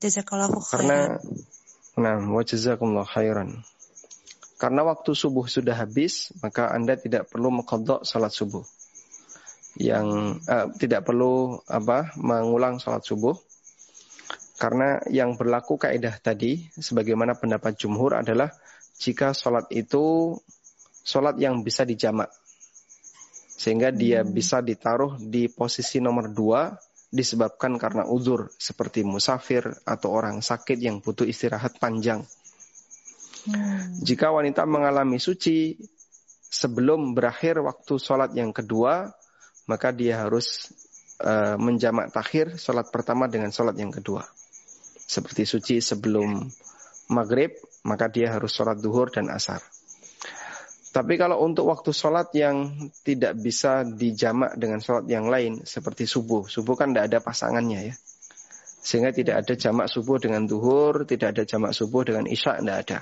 [SPEAKER 1] Jazakallahu khairan. Karena, nah, wa jazakumullah khairan. Karena waktu subuh sudah habis, maka Anda tidak perlu mengkodok sholat subuh. Yang uh, tidak perlu apa mengulang sholat subuh karena yang berlaku kaidah tadi, sebagaimana pendapat jumhur adalah jika sholat itu sholat yang bisa dijamak. Sehingga dia hmm. bisa ditaruh di posisi nomor dua disebabkan karena uzur seperti musafir atau orang sakit yang butuh istirahat panjang. Hmm. Jika wanita mengalami suci sebelum berakhir waktu sholat yang kedua, maka dia harus uh, menjamak takhir sholat pertama dengan sholat yang kedua seperti suci sebelum maghrib, maka dia harus sholat duhur dan asar. Tapi kalau untuk waktu sholat yang tidak bisa dijamak dengan sholat yang lain, seperti subuh. Subuh kan tidak ada pasangannya ya. Sehingga tidak ada jamak subuh dengan duhur, tidak ada jamak subuh dengan isya, tidak ada.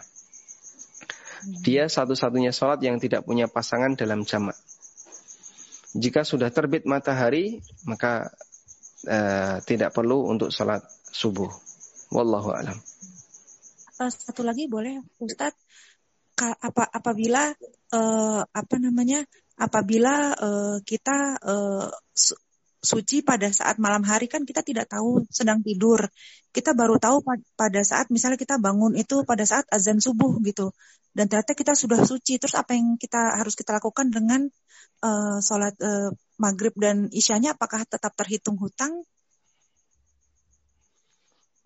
[SPEAKER 1] Dia satu-satunya sholat yang tidak punya pasangan dalam jamak. Jika sudah terbit matahari, maka uh, tidak perlu untuk sholat subuh. Wallahu alam.
[SPEAKER 3] Uh, satu lagi boleh Ustadz apa apabila uh, apa namanya apabila uh, kita uh, suci pada saat malam hari kan kita tidak tahu sedang tidur. Kita baru tahu pada saat misalnya kita bangun itu pada saat azan subuh gitu. Dan ternyata kita sudah suci. Terus apa yang kita harus kita lakukan dengan uh, sholat uh, maghrib dan isyanya? Apakah tetap terhitung hutang?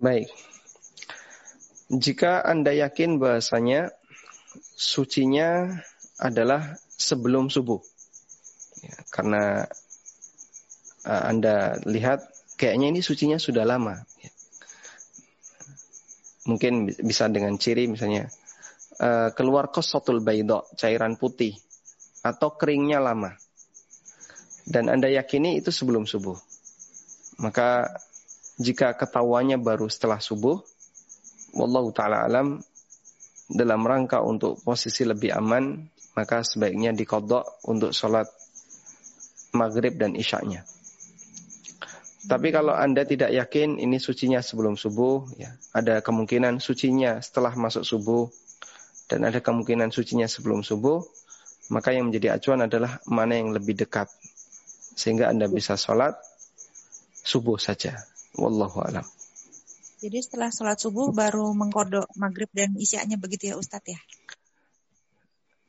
[SPEAKER 1] Baik. Jika Anda yakin bahasanya sucinya adalah sebelum subuh. Ya, karena uh, Anda lihat kayaknya ini sucinya sudah lama. Mungkin bisa dengan ciri misalnya uh, keluar kosotul baydo, cairan putih atau keringnya lama. Dan Anda yakini itu sebelum subuh. Maka jika ketahuannya baru setelah subuh, wallahu taala alam dalam rangka untuk posisi lebih aman, maka sebaiknya dikodok untuk sholat maghrib dan isyaknya. Tapi kalau Anda tidak yakin ini sucinya sebelum subuh, ya, ada kemungkinan sucinya setelah masuk subuh, dan ada kemungkinan sucinya sebelum subuh, maka yang menjadi acuan adalah mana yang lebih dekat. Sehingga Anda bisa sholat subuh saja. Wallahu alam.
[SPEAKER 3] Jadi setelah sholat subuh baru mengkodok maghrib dan isyaknya begitu ya Ustadz ya?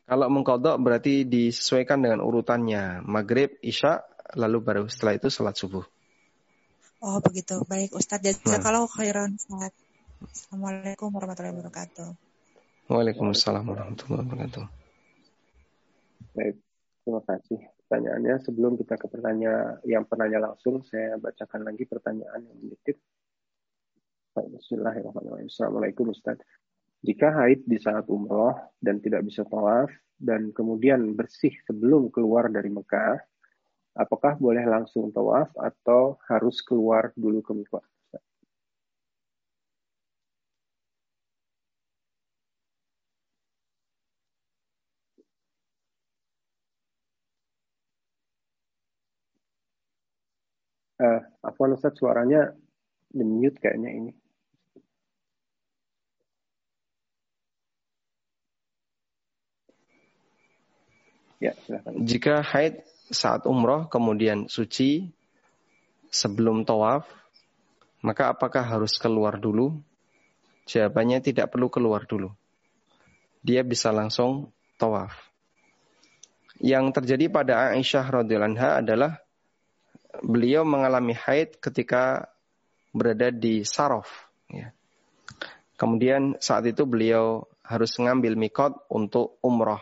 [SPEAKER 1] Kalau mengkodok berarti disesuaikan dengan urutannya. Maghrib, isya, lalu baru setelah itu sholat subuh.
[SPEAKER 3] Oh begitu. Baik Ustadz. Nah. khairan Ustadz. Assalamualaikum warahmatullahi wabarakatuh.
[SPEAKER 1] Waalaikumsalam warahmatullahi wabarakatuh.
[SPEAKER 2] Baik, terima kasih pertanyaannya. Sebelum kita ke pertanyaan yang penanya langsung, saya bacakan lagi pertanyaan yang menitip. Bismillahirrahmanirrahim. Assalamualaikum Ustaz. Jika haid di saat umroh dan tidak bisa tawaf dan kemudian bersih sebelum keluar dari Mekah, apakah boleh langsung tawaf atau harus keluar dulu ke Mekah? Uh, Afwan Ustaz suaranya mute kayaknya ini. Ya, silakan.
[SPEAKER 1] Jika haid saat umroh kemudian suci sebelum tawaf, maka apakah harus keluar dulu? Jawabannya tidak perlu keluar dulu. Dia bisa langsung tawaf. Yang terjadi pada Aisyah radhiyallahu anha adalah beliau mengalami haid ketika berada di Sarof. Ya. Kemudian saat itu beliau harus mengambil mikot untuk umroh.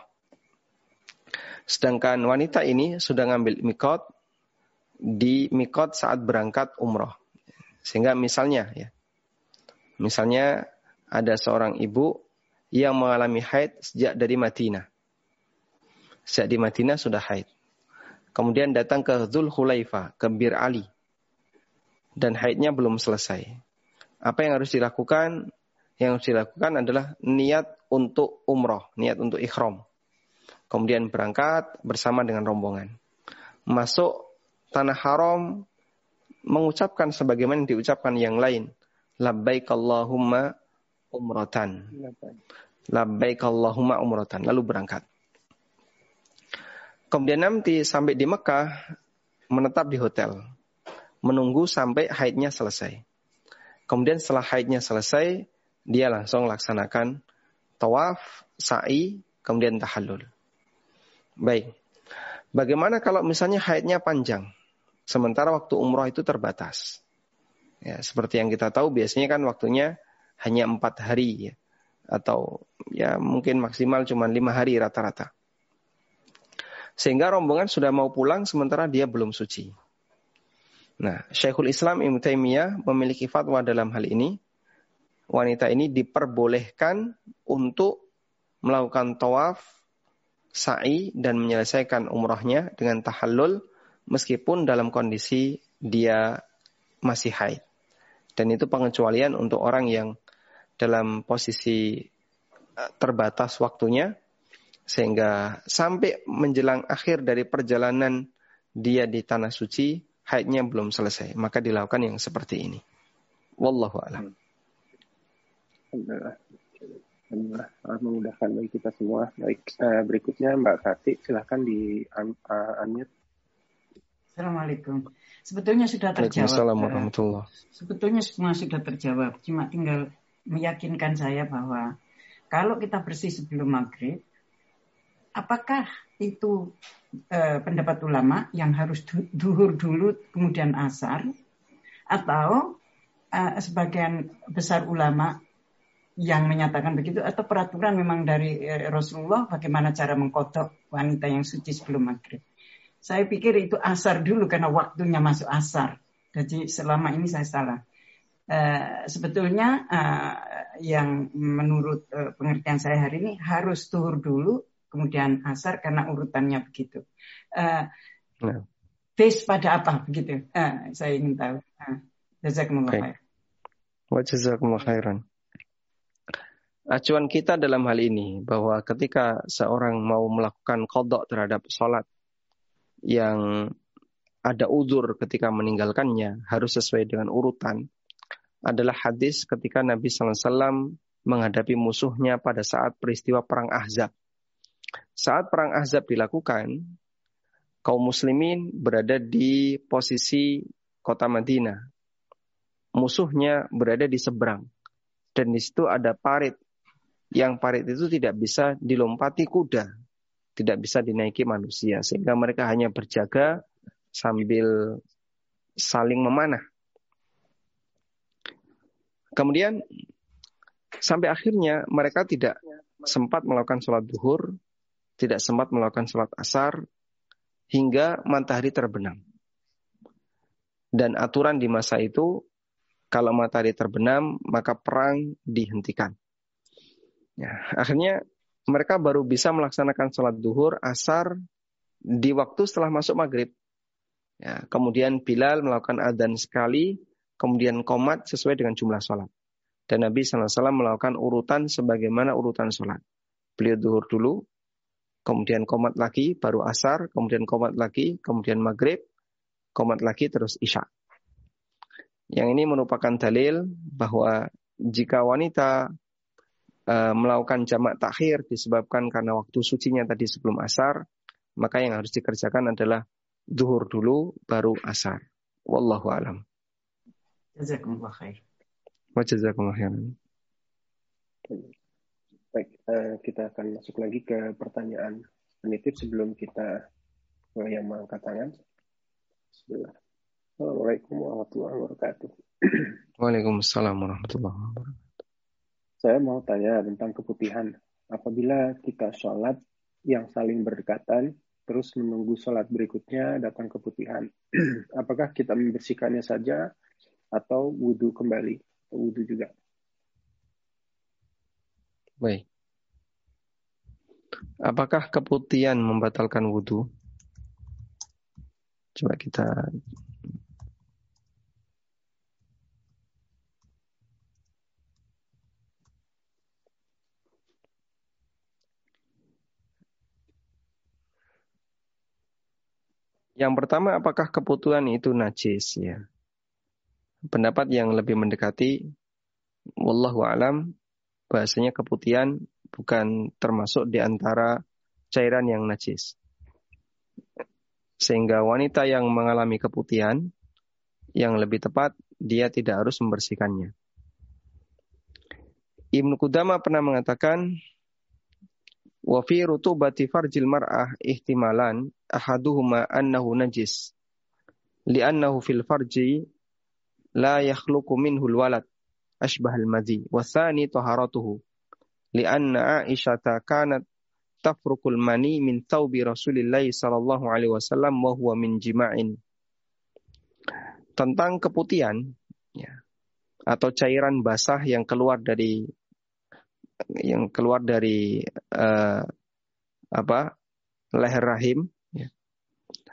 [SPEAKER 1] Sedangkan wanita ini sudah ngambil mikot di mikot saat berangkat umroh. Sehingga misalnya ya, misalnya ada seorang ibu yang mengalami haid sejak dari Madinah. Sejak di Madinah sudah haid. Kemudian datang ke Dhul Hulaifa, ke Bir Ali. Dan haidnya belum selesai. Apa yang harus dilakukan? Yang harus dilakukan adalah niat untuk umroh, niat untuk ikhram. Kemudian berangkat bersama dengan rombongan. Masuk tanah haram, mengucapkan sebagaimana diucapkan yang lain. Labbaik Allahumma umratan. Labbaik Allahumma umratan. Lalu berangkat. Kemudian nanti sampai di Mekah, menetap di hotel. Menunggu sampai haidnya selesai. Kemudian setelah haidnya selesai, dia langsung laksanakan tawaf, sa'i, kemudian tahallul. Baik. Bagaimana kalau misalnya haidnya panjang? Sementara waktu umroh itu terbatas. Ya, seperti yang kita tahu biasanya kan waktunya hanya empat hari ya, atau ya mungkin maksimal cuma lima hari rata-rata. Sehingga rombongan sudah mau pulang sementara dia belum suci. Nah, Syekhul Islam Ibnu Taimiyah memiliki fatwa dalam hal ini. Wanita ini diperbolehkan untuk melakukan tawaf, sa'i dan menyelesaikan umrohnya dengan tahallul meskipun dalam kondisi dia masih haid. Dan itu pengecualian untuk orang yang dalam posisi eh, terbatas waktunya sehingga sampai menjelang akhir dari perjalanan dia di tanah suci haidnya belum selesai. Maka dilakukan yang seperti ini. Wallahu alam
[SPEAKER 2] Alhamdulillah. Alhamdulillah. memudahkan bagi kita semua. Baik, uh, berikutnya Mbak Kati, silahkan di un uh, unmute.
[SPEAKER 4] Assalamualaikum. Sebetulnya sudah terjawab.
[SPEAKER 1] Assalamualaikum
[SPEAKER 4] Sebetulnya semua sudah terjawab. Cuma tinggal meyakinkan saya bahwa kalau kita bersih sebelum maghrib, apakah itu eh, pendapat ulama yang harus duhur dulu kemudian asar, atau eh, sebagian besar ulama yang menyatakan begitu, atau peraturan memang dari eh, Rasulullah bagaimana cara mengkodok wanita yang suci sebelum maghrib? Saya pikir itu asar dulu karena waktunya masuk asar. Jadi selama ini saya salah. Uh, sebetulnya uh, yang menurut uh, pengertian saya hari ini harus tuhur dulu, kemudian asar karena urutannya begitu. Uh, nah. Base pada apa begitu? Uh, saya ingin tahu. Uh, Jazakumullah khair.
[SPEAKER 1] Wa jazakumullah khairan. Acuan kita dalam hal ini bahwa ketika seorang mau melakukan kodok terhadap sholat yang ada udur ketika meninggalkannya harus sesuai dengan urutan adalah hadis ketika Nabi SAW menghadapi musuhnya pada saat peristiwa Perang Ahzab. Saat Perang Ahzab dilakukan, kaum muslimin berada di posisi kota Madinah. Musuhnya berada di seberang. Dan di situ ada parit. Yang parit itu tidak bisa dilompati kuda. Tidak bisa dinaiki manusia. Sehingga mereka hanya berjaga sambil saling memanah. Kemudian sampai akhirnya mereka tidak sempat melakukan sholat duhur, tidak sempat melakukan sholat asar, hingga matahari terbenam. Dan aturan di masa itu, kalau matahari terbenam, maka perang dihentikan. Ya, akhirnya mereka baru bisa melaksanakan sholat duhur, asar, di waktu setelah masuk maghrib. Ya, kemudian Bilal melakukan adzan sekali, kemudian komat sesuai dengan jumlah sholat. Dan Nabi SAW melakukan urutan sebagaimana urutan sholat. Beliau duhur dulu, kemudian komat lagi, baru asar, kemudian komat lagi, kemudian maghrib, komat lagi, terus isya. Yang ini merupakan dalil bahwa jika wanita e, melakukan jamak takhir disebabkan karena waktu sucinya tadi sebelum asar, maka yang harus dikerjakan adalah duhur dulu baru asar. Wallahu alam.
[SPEAKER 4] Jazakumullah khair.
[SPEAKER 1] Wa jazakumullah khairan.
[SPEAKER 2] Baik, uh, kita akan masuk lagi ke pertanyaan penitip sebelum kita uh, yang mengangkat tangan. Bismillah. Assalamualaikum warahmatullahi wabarakatuh.
[SPEAKER 1] Waalaikumsalam warahmatullahi wabarakatuh.
[SPEAKER 2] Saya mau tanya tentang keputihan. Apabila kita sholat yang saling berdekatan, terus menunggu sholat berikutnya datang keputihan, apakah kita membersihkannya saja atau wudhu kembali? Wudhu juga.
[SPEAKER 1] Baik. Apakah keputihan membatalkan wudhu? Coba kita Yang pertama, apakah keputuhan itu najis? Ya. Pendapat yang lebih mendekati, wallahu alam, bahasanya keputihan bukan termasuk di antara cairan yang najis. Sehingga wanita yang mengalami keputihan, yang lebih tepat, dia tidak harus membersihkannya. Ibnu Qudama pernah mengatakan, Wa fi rutubati farjil mar'ah ihtimalan ahaduhuma annahu najis. Li'annahu fil farji la yakhluqu minhu al-walad ashbah al-madhi. Wa thani taharatuhu. Li'anna Aisyata kanat tafrukul mani min thawbi Rasulillah sallallahu alaihi wasallam wa huwa min jima'in. Tentang keputihan ya, atau cairan basah yang keluar dari yang keluar dari uh, apa leher rahim ya.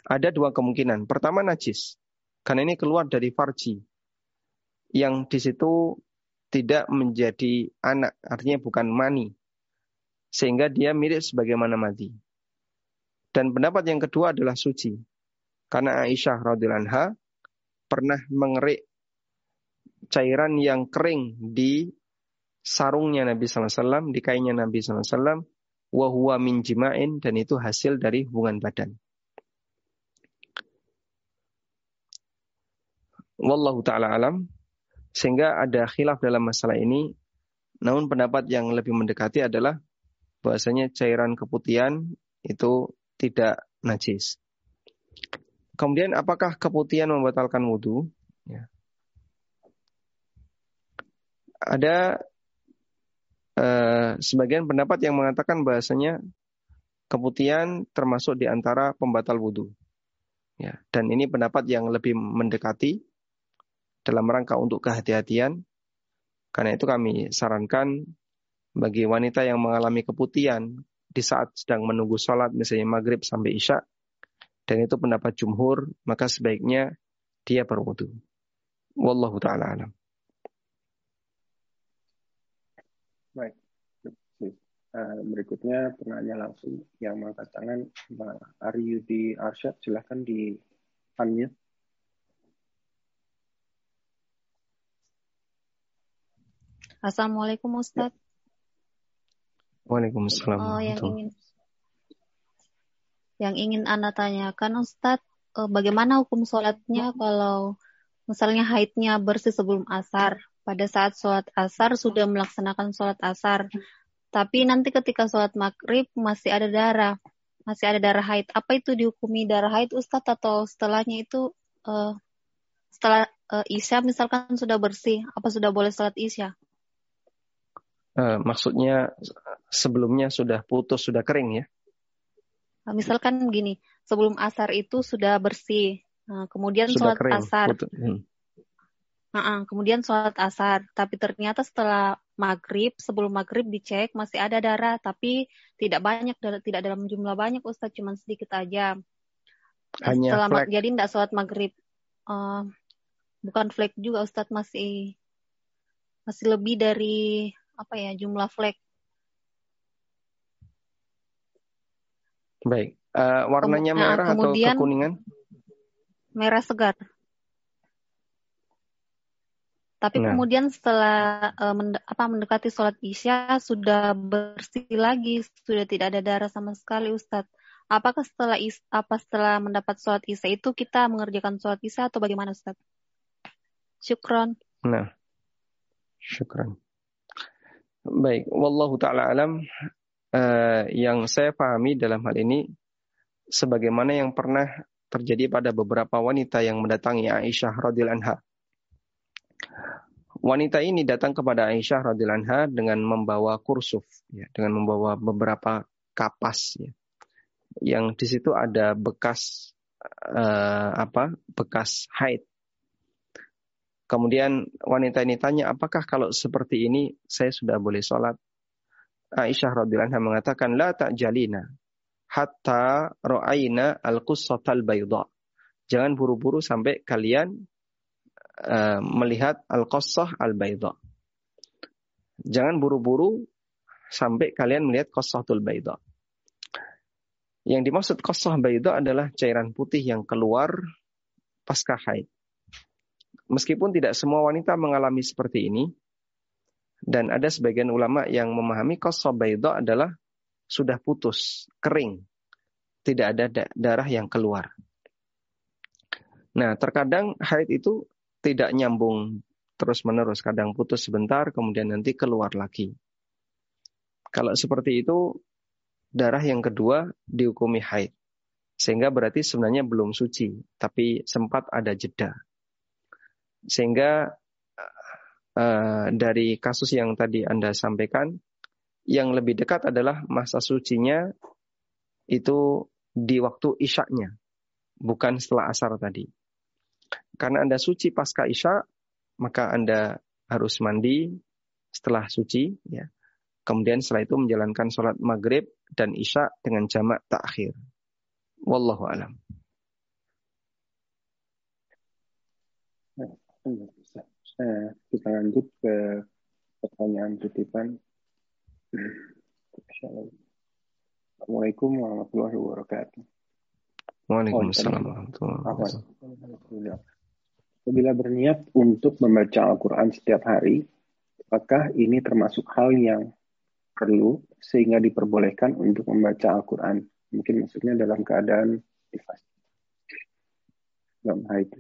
[SPEAKER 1] ada dua kemungkinan. Pertama najis. Karena ini keluar dari farji. Yang di situ tidak menjadi anak artinya bukan mani. Sehingga dia mirip sebagaimana mati. Dan pendapat yang kedua adalah suci. Karena Aisyah radhiyallahu pernah mengerik cairan yang kering di sarungnya Nabi SAW, di kainnya Nabi SAW, wa min jima'in, dan itu hasil dari hubungan badan. Wallahu ta'ala alam, sehingga ada khilaf dalam masalah ini, namun pendapat yang lebih mendekati adalah bahwasanya cairan keputihan itu tidak najis. Kemudian apakah keputihan membatalkan wudhu? Ya. Ada Eh, sebagian pendapat yang mengatakan bahasanya keputihan termasuk di antara pembatal wudhu. Ya, dan ini pendapat yang lebih mendekati dalam rangka untuk kehati-hatian. Karena itu kami sarankan bagi wanita yang mengalami keputihan di saat sedang menunggu sholat, misalnya maghrib sampai isya, dan itu pendapat jumhur, maka sebaiknya dia berwudhu. Wallahu ta'ala alam.
[SPEAKER 2] Baik. Uh, berikutnya penanya langsung yang mengangkat tangan Mbak Yudi Arsyad silahkan di unmute.
[SPEAKER 5] Assalamualaikum Ustadz.
[SPEAKER 1] Waalaikumsalam.
[SPEAKER 5] Oh, yang ingin yang ingin Anda tanyakan Ustadz, uh, bagaimana hukum sholatnya kalau misalnya haidnya bersih sebelum asar? pada saat sholat asar sudah melaksanakan sholat asar. Tapi nanti ketika sholat maghrib masih ada darah, masih ada darah haid. Apa itu dihukumi darah haid Ustadz atau setelahnya itu uh, setelah uh, isya misalkan sudah bersih, apa sudah boleh sholat isya?
[SPEAKER 1] Uh, maksudnya sebelumnya sudah putus, sudah kering ya?
[SPEAKER 5] Nah, misalkan gini, sebelum asar itu sudah bersih, nah, kemudian sudah sholat kering, asar. Putus. Hmm. Nah, kemudian sholat asar, tapi ternyata setelah maghrib, sebelum maghrib dicek masih ada darah, tapi tidak banyak, tidak dalam jumlah banyak Ustadz, cuma sedikit aja.
[SPEAKER 1] Hanya setelah
[SPEAKER 5] flag. jadi tidak sholat maghrib, uh, bukan flek juga Ustadz masih masih lebih dari apa ya jumlah flek.
[SPEAKER 1] Baik, uh, warnanya Kem merah nah, kemudian, atau kekuningan?
[SPEAKER 5] Merah segar. Tapi nah. kemudian setelah uh, mende apa mendekati sholat isya sudah bersih lagi, sudah tidak ada darah sama sekali Ustadz. apakah setelah is, apa setelah mendapat sholat isya itu kita mengerjakan sholat isya atau bagaimana Ustaz? Syukron.
[SPEAKER 1] Nah, syukron. Baik, wallahu taala alam uh, yang saya pahami dalam hal ini sebagaimana yang pernah terjadi pada beberapa wanita yang mendatangi Aisyah radhiyallahu anha. Wanita ini datang kepada Aisyah radhiyallahu dengan membawa kursuf, ya, dengan membawa beberapa kapas, ya, yang di situ ada bekas uh, apa? Bekas haid. Kemudian wanita ini tanya, apakah kalau seperti ini saya sudah boleh sholat? Aisyah radhiyallahu anha mengatakan, la ta'jalina hatta ra'ayna al-qussatal bayda. Jangan buru-buru sampai kalian uh, melihat al-qassah al-bayda. Jangan buru-buru sampai kalian melihat qassatul bayda. Yang dimaksud qassah bayda adalah cairan putih yang keluar pasca haid. Meskipun tidak semua wanita mengalami seperti ini, dan ada sebagian ulama yang memahami qassah bayda adalah sudah putus, kering, tidak ada darah yang keluar. Nah, terkadang haid itu tidak nyambung terus-menerus, kadang putus sebentar, kemudian nanti keluar lagi. Kalau seperti itu, darah yang kedua dihukumi haid. Sehingga berarti sebenarnya belum suci, tapi sempat ada jeda. Sehingga uh, dari kasus yang tadi Anda sampaikan, yang lebih dekat adalah masa sucinya itu di waktu isyaknya, bukan setelah asar tadi. Karena Anda suci pasca isya, maka Anda harus mandi setelah suci, ya. Kemudian setelah itu menjalankan sholat maghrib dan isya dengan jamak takhir. Wallahu alam.
[SPEAKER 2] Nah, kita lanjut ke pertanyaan titipan Assalamualaikum warahmatullahi wabarakatuh.
[SPEAKER 1] Waalaikumsalam warahmatullahi wabarakatuh.
[SPEAKER 2] Apabila berniat untuk membaca Al-Quran setiap hari, apakah ini termasuk hal yang perlu sehingga diperbolehkan untuk membaca Al-Quran? Mungkin maksudnya dalam keadaan. Dalam haid.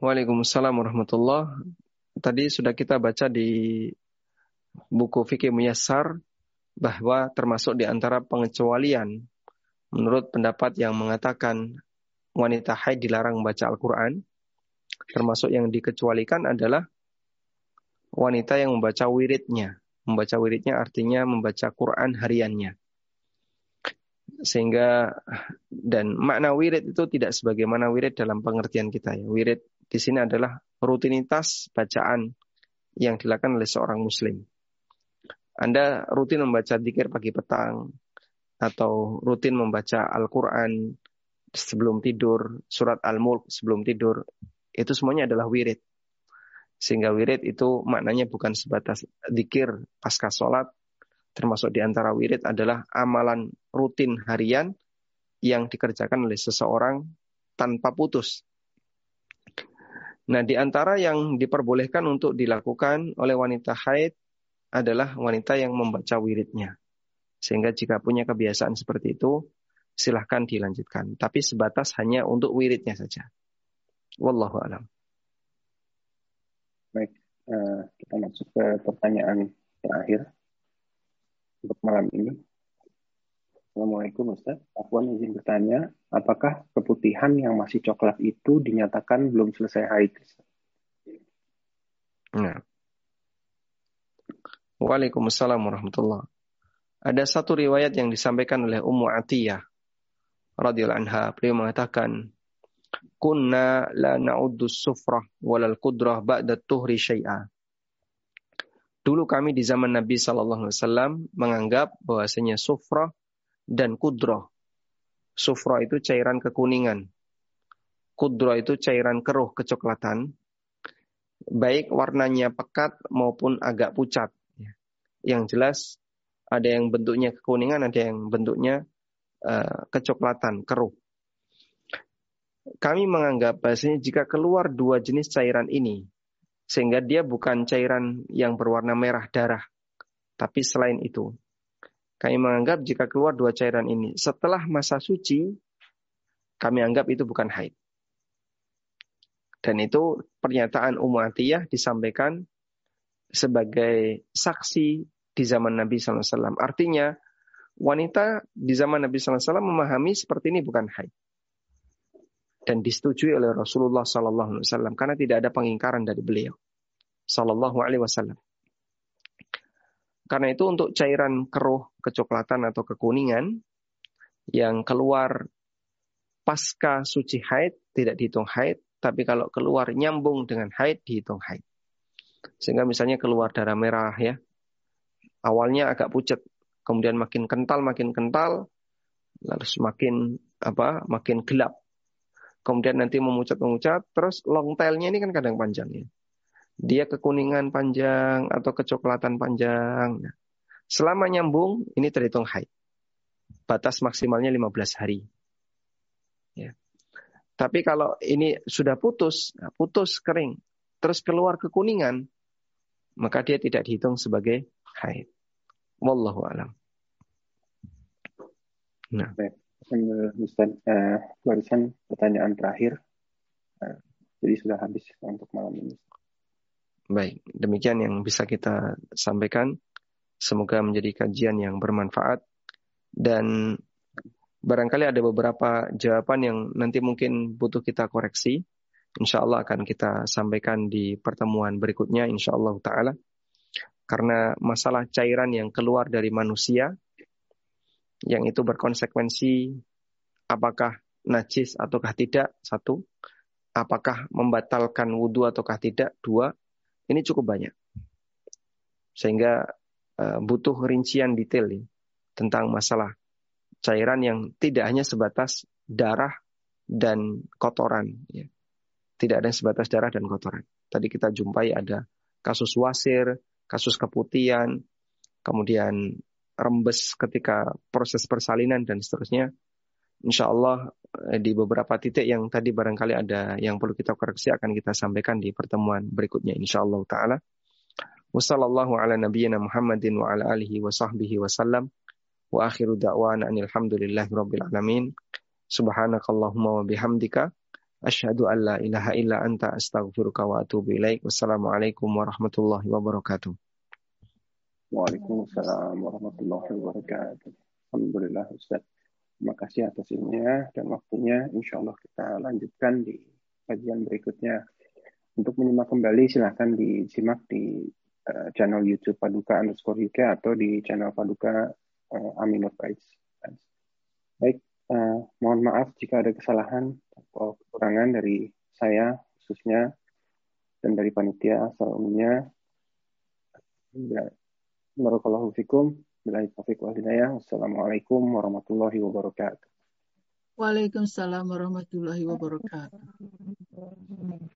[SPEAKER 1] Waalaikumsalam warahmatullahi tadi sudah kita baca di buku fikih muyassar bahwa termasuk di antara pengecualian menurut pendapat yang mengatakan wanita haid dilarang membaca Al-Quran termasuk yang dikecualikan adalah wanita yang membaca wiridnya. Membaca wiridnya artinya membaca Quran hariannya. Sehingga dan makna wirid itu tidak sebagaimana wirid dalam pengertian kita ya. Wirid di sini adalah rutinitas bacaan yang dilakukan oleh seorang muslim. Anda rutin membaca zikir pagi petang atau rutin membaca Al-Qur'an sebelum tidur, surat Al-Mulk sebelum tidur, itu semuanya adalah wirid. Sehingga wirid itu maknanya bukan sebatas zikir pasca sholat, termasuk di antara wirid adalah amalan rutin harian yang dikerjakan oleh seseorang tanpa putus. Nah, di antara yang diperbolehkan untuk dilakukan oleh wanita haid adalah wanita yang membaca wiridnya. Sehingga jika punya kebiasaan seperti itu, silahkan dilanjutkan. Tapi sebatas hanya untuk wiridnya saja. Wallahu alam.
[SPEAKER 2] Baik, uh, kita masuk ke pertanyaan terakhir untuk malam ini. Assalamualaikum Ustaz. Aku izin bertanya, apakah keputihan yang masih coklat itu dinyatakan belum selesai haid?
[SPEAKER 1] Nah. Waalaikumsalam warahmatullah. Ada satu riwayat yang disampaikan oleh Ummu Atiyah radhiyallahu anha. Beliau mengatakan, "Kunna la na'uddu sufrah walal qudrah ba'da tuhri syai'a." Dulu kami di zaman Nabi sallallahu alaihi wasallam menganggap bahwasanya sufrah dan kudroh. Sufra itu cairan kekuningan. Kudroh itu cairan keruh kecoklatan. Baik warnanya pekat maupun agak pucat. Yang jelas ada yang bentuknya kekuningan, ada yang bentuknya uh, kecoklatan, keruh. Kami menganggap bahasanya jika keluar dua jenis cairan ini, sehingga dia bukan cairan yang berwarna merah darah, tapi selain itu, Kami menganggap jika keluar dua cairan ini setelah masa suci, kami anggap itu bukan haid. Dan itu pernyataan Ummu Atiyah disampaikan sebagai saksi di zaman Nabi SAW. Artinya, wanita di zaman Nabi SAW memahami seperti ini bukan haid. Dan disetujui oleh Rasulullah SAW karena tidak ada pengingkaran dari beliau. Sallallahu Alaihi Wasallam. Karena itu untuk cairan keruh, kecoklatan atau kekuningan yang keluar pasca suci haid tidak dihitung haid, tapi kalau keluar nyambung dengan haid dihitung haid. Sehingga misalnya keluar darah merah ya. Awalnya agak pucat, kemudian makin kental makin kental, lalu semakin apa? makin gelap. Kemudian nanti memucat-memucat, terus long tailnya ini kan kadang panjang ya dia kekuningan panjang atau kecoklatan panjang. Nah, selama nyambung ini terhitung haid. Batas maksimalnya 15 hari. Ya. Tapi kalau ini sudah putus, nah, putus kering, terus keluar kekuningan, maka dia tidak dihitung sebagai haid. Wallahu alam.
[SPEAKER 2] Nah. Baik. Ustaz, uh, barisan pertanyaan terakhir. Uh, jadi sudah habis untuk malam ini.
[SPEAKER 1] Baik, demikian yang bisa kita sampaikan. Semoga menjadi kajian yang bermanfaat dan barangkali ada beberapa jawaban yang nanti mungkin butuh kita koreksi. Insya Allah akan kita sampaikan di pertemuan berikutnya, insya Allah Ta'ala. Karena masalah cairan yang keluar dari manusia, yang itu berkonsekuensi apakah najis ataukah tidak, satu. Apakah membatalkan wudhu ataukah tidak, dua ini cukup banyak. Sehingga uh, butuh rincian detail nih, tentang masalah cairan yang tidak hanya sebatas darah dan kotoran. Ya. Tidak ada sebatas darah dan kotoran. Tadi kita jumpai ada kasus wasir, kasus keputihan, kemudian rembes ketika proses persalinan dan seterusnya. Insya Allah eh, di beberapa titik yang tadi barangkali ada yang perlu kita koreksi akan kita sampaikan di pertemuan berikutnya insya Allah taala. Wassallallahu ala nabiyyina Muhammadin wa ala alihi wa sahbihi wa akhiru da'wana alhamdulillahi rabbil alamin. Subhanakallahumma wa bihamdika. Asyhadu an la ilaha illa anta astaghfiruka wa atubu ilaik. Wassalamualaikum warahmatullahi wabarakatuh.
[SPEAKER 2] Waalaikumsalam warahmatullahi wabarakatuh. Alhamdulillah Ustaz. Terima kasih atas ilmunya dan waktunya. Insya Allah kita lanjutkan di kajian berikutnya. Untuk menyimak kembali silahkan disimak di uh, channel YouTube Paduka underscore UK atau di channel Paduka uh, Aminur Price. Baik, uh, mohon maaf jika ada kesalahan atau kekurangan dari saya khususnya dan dari panitia asal umumnya. Barakallahu fikum. Warahmatullahi wabarakatuh.
[SPEAKER 6] Waalaikumsalam warahmatullahi wabarakatuh.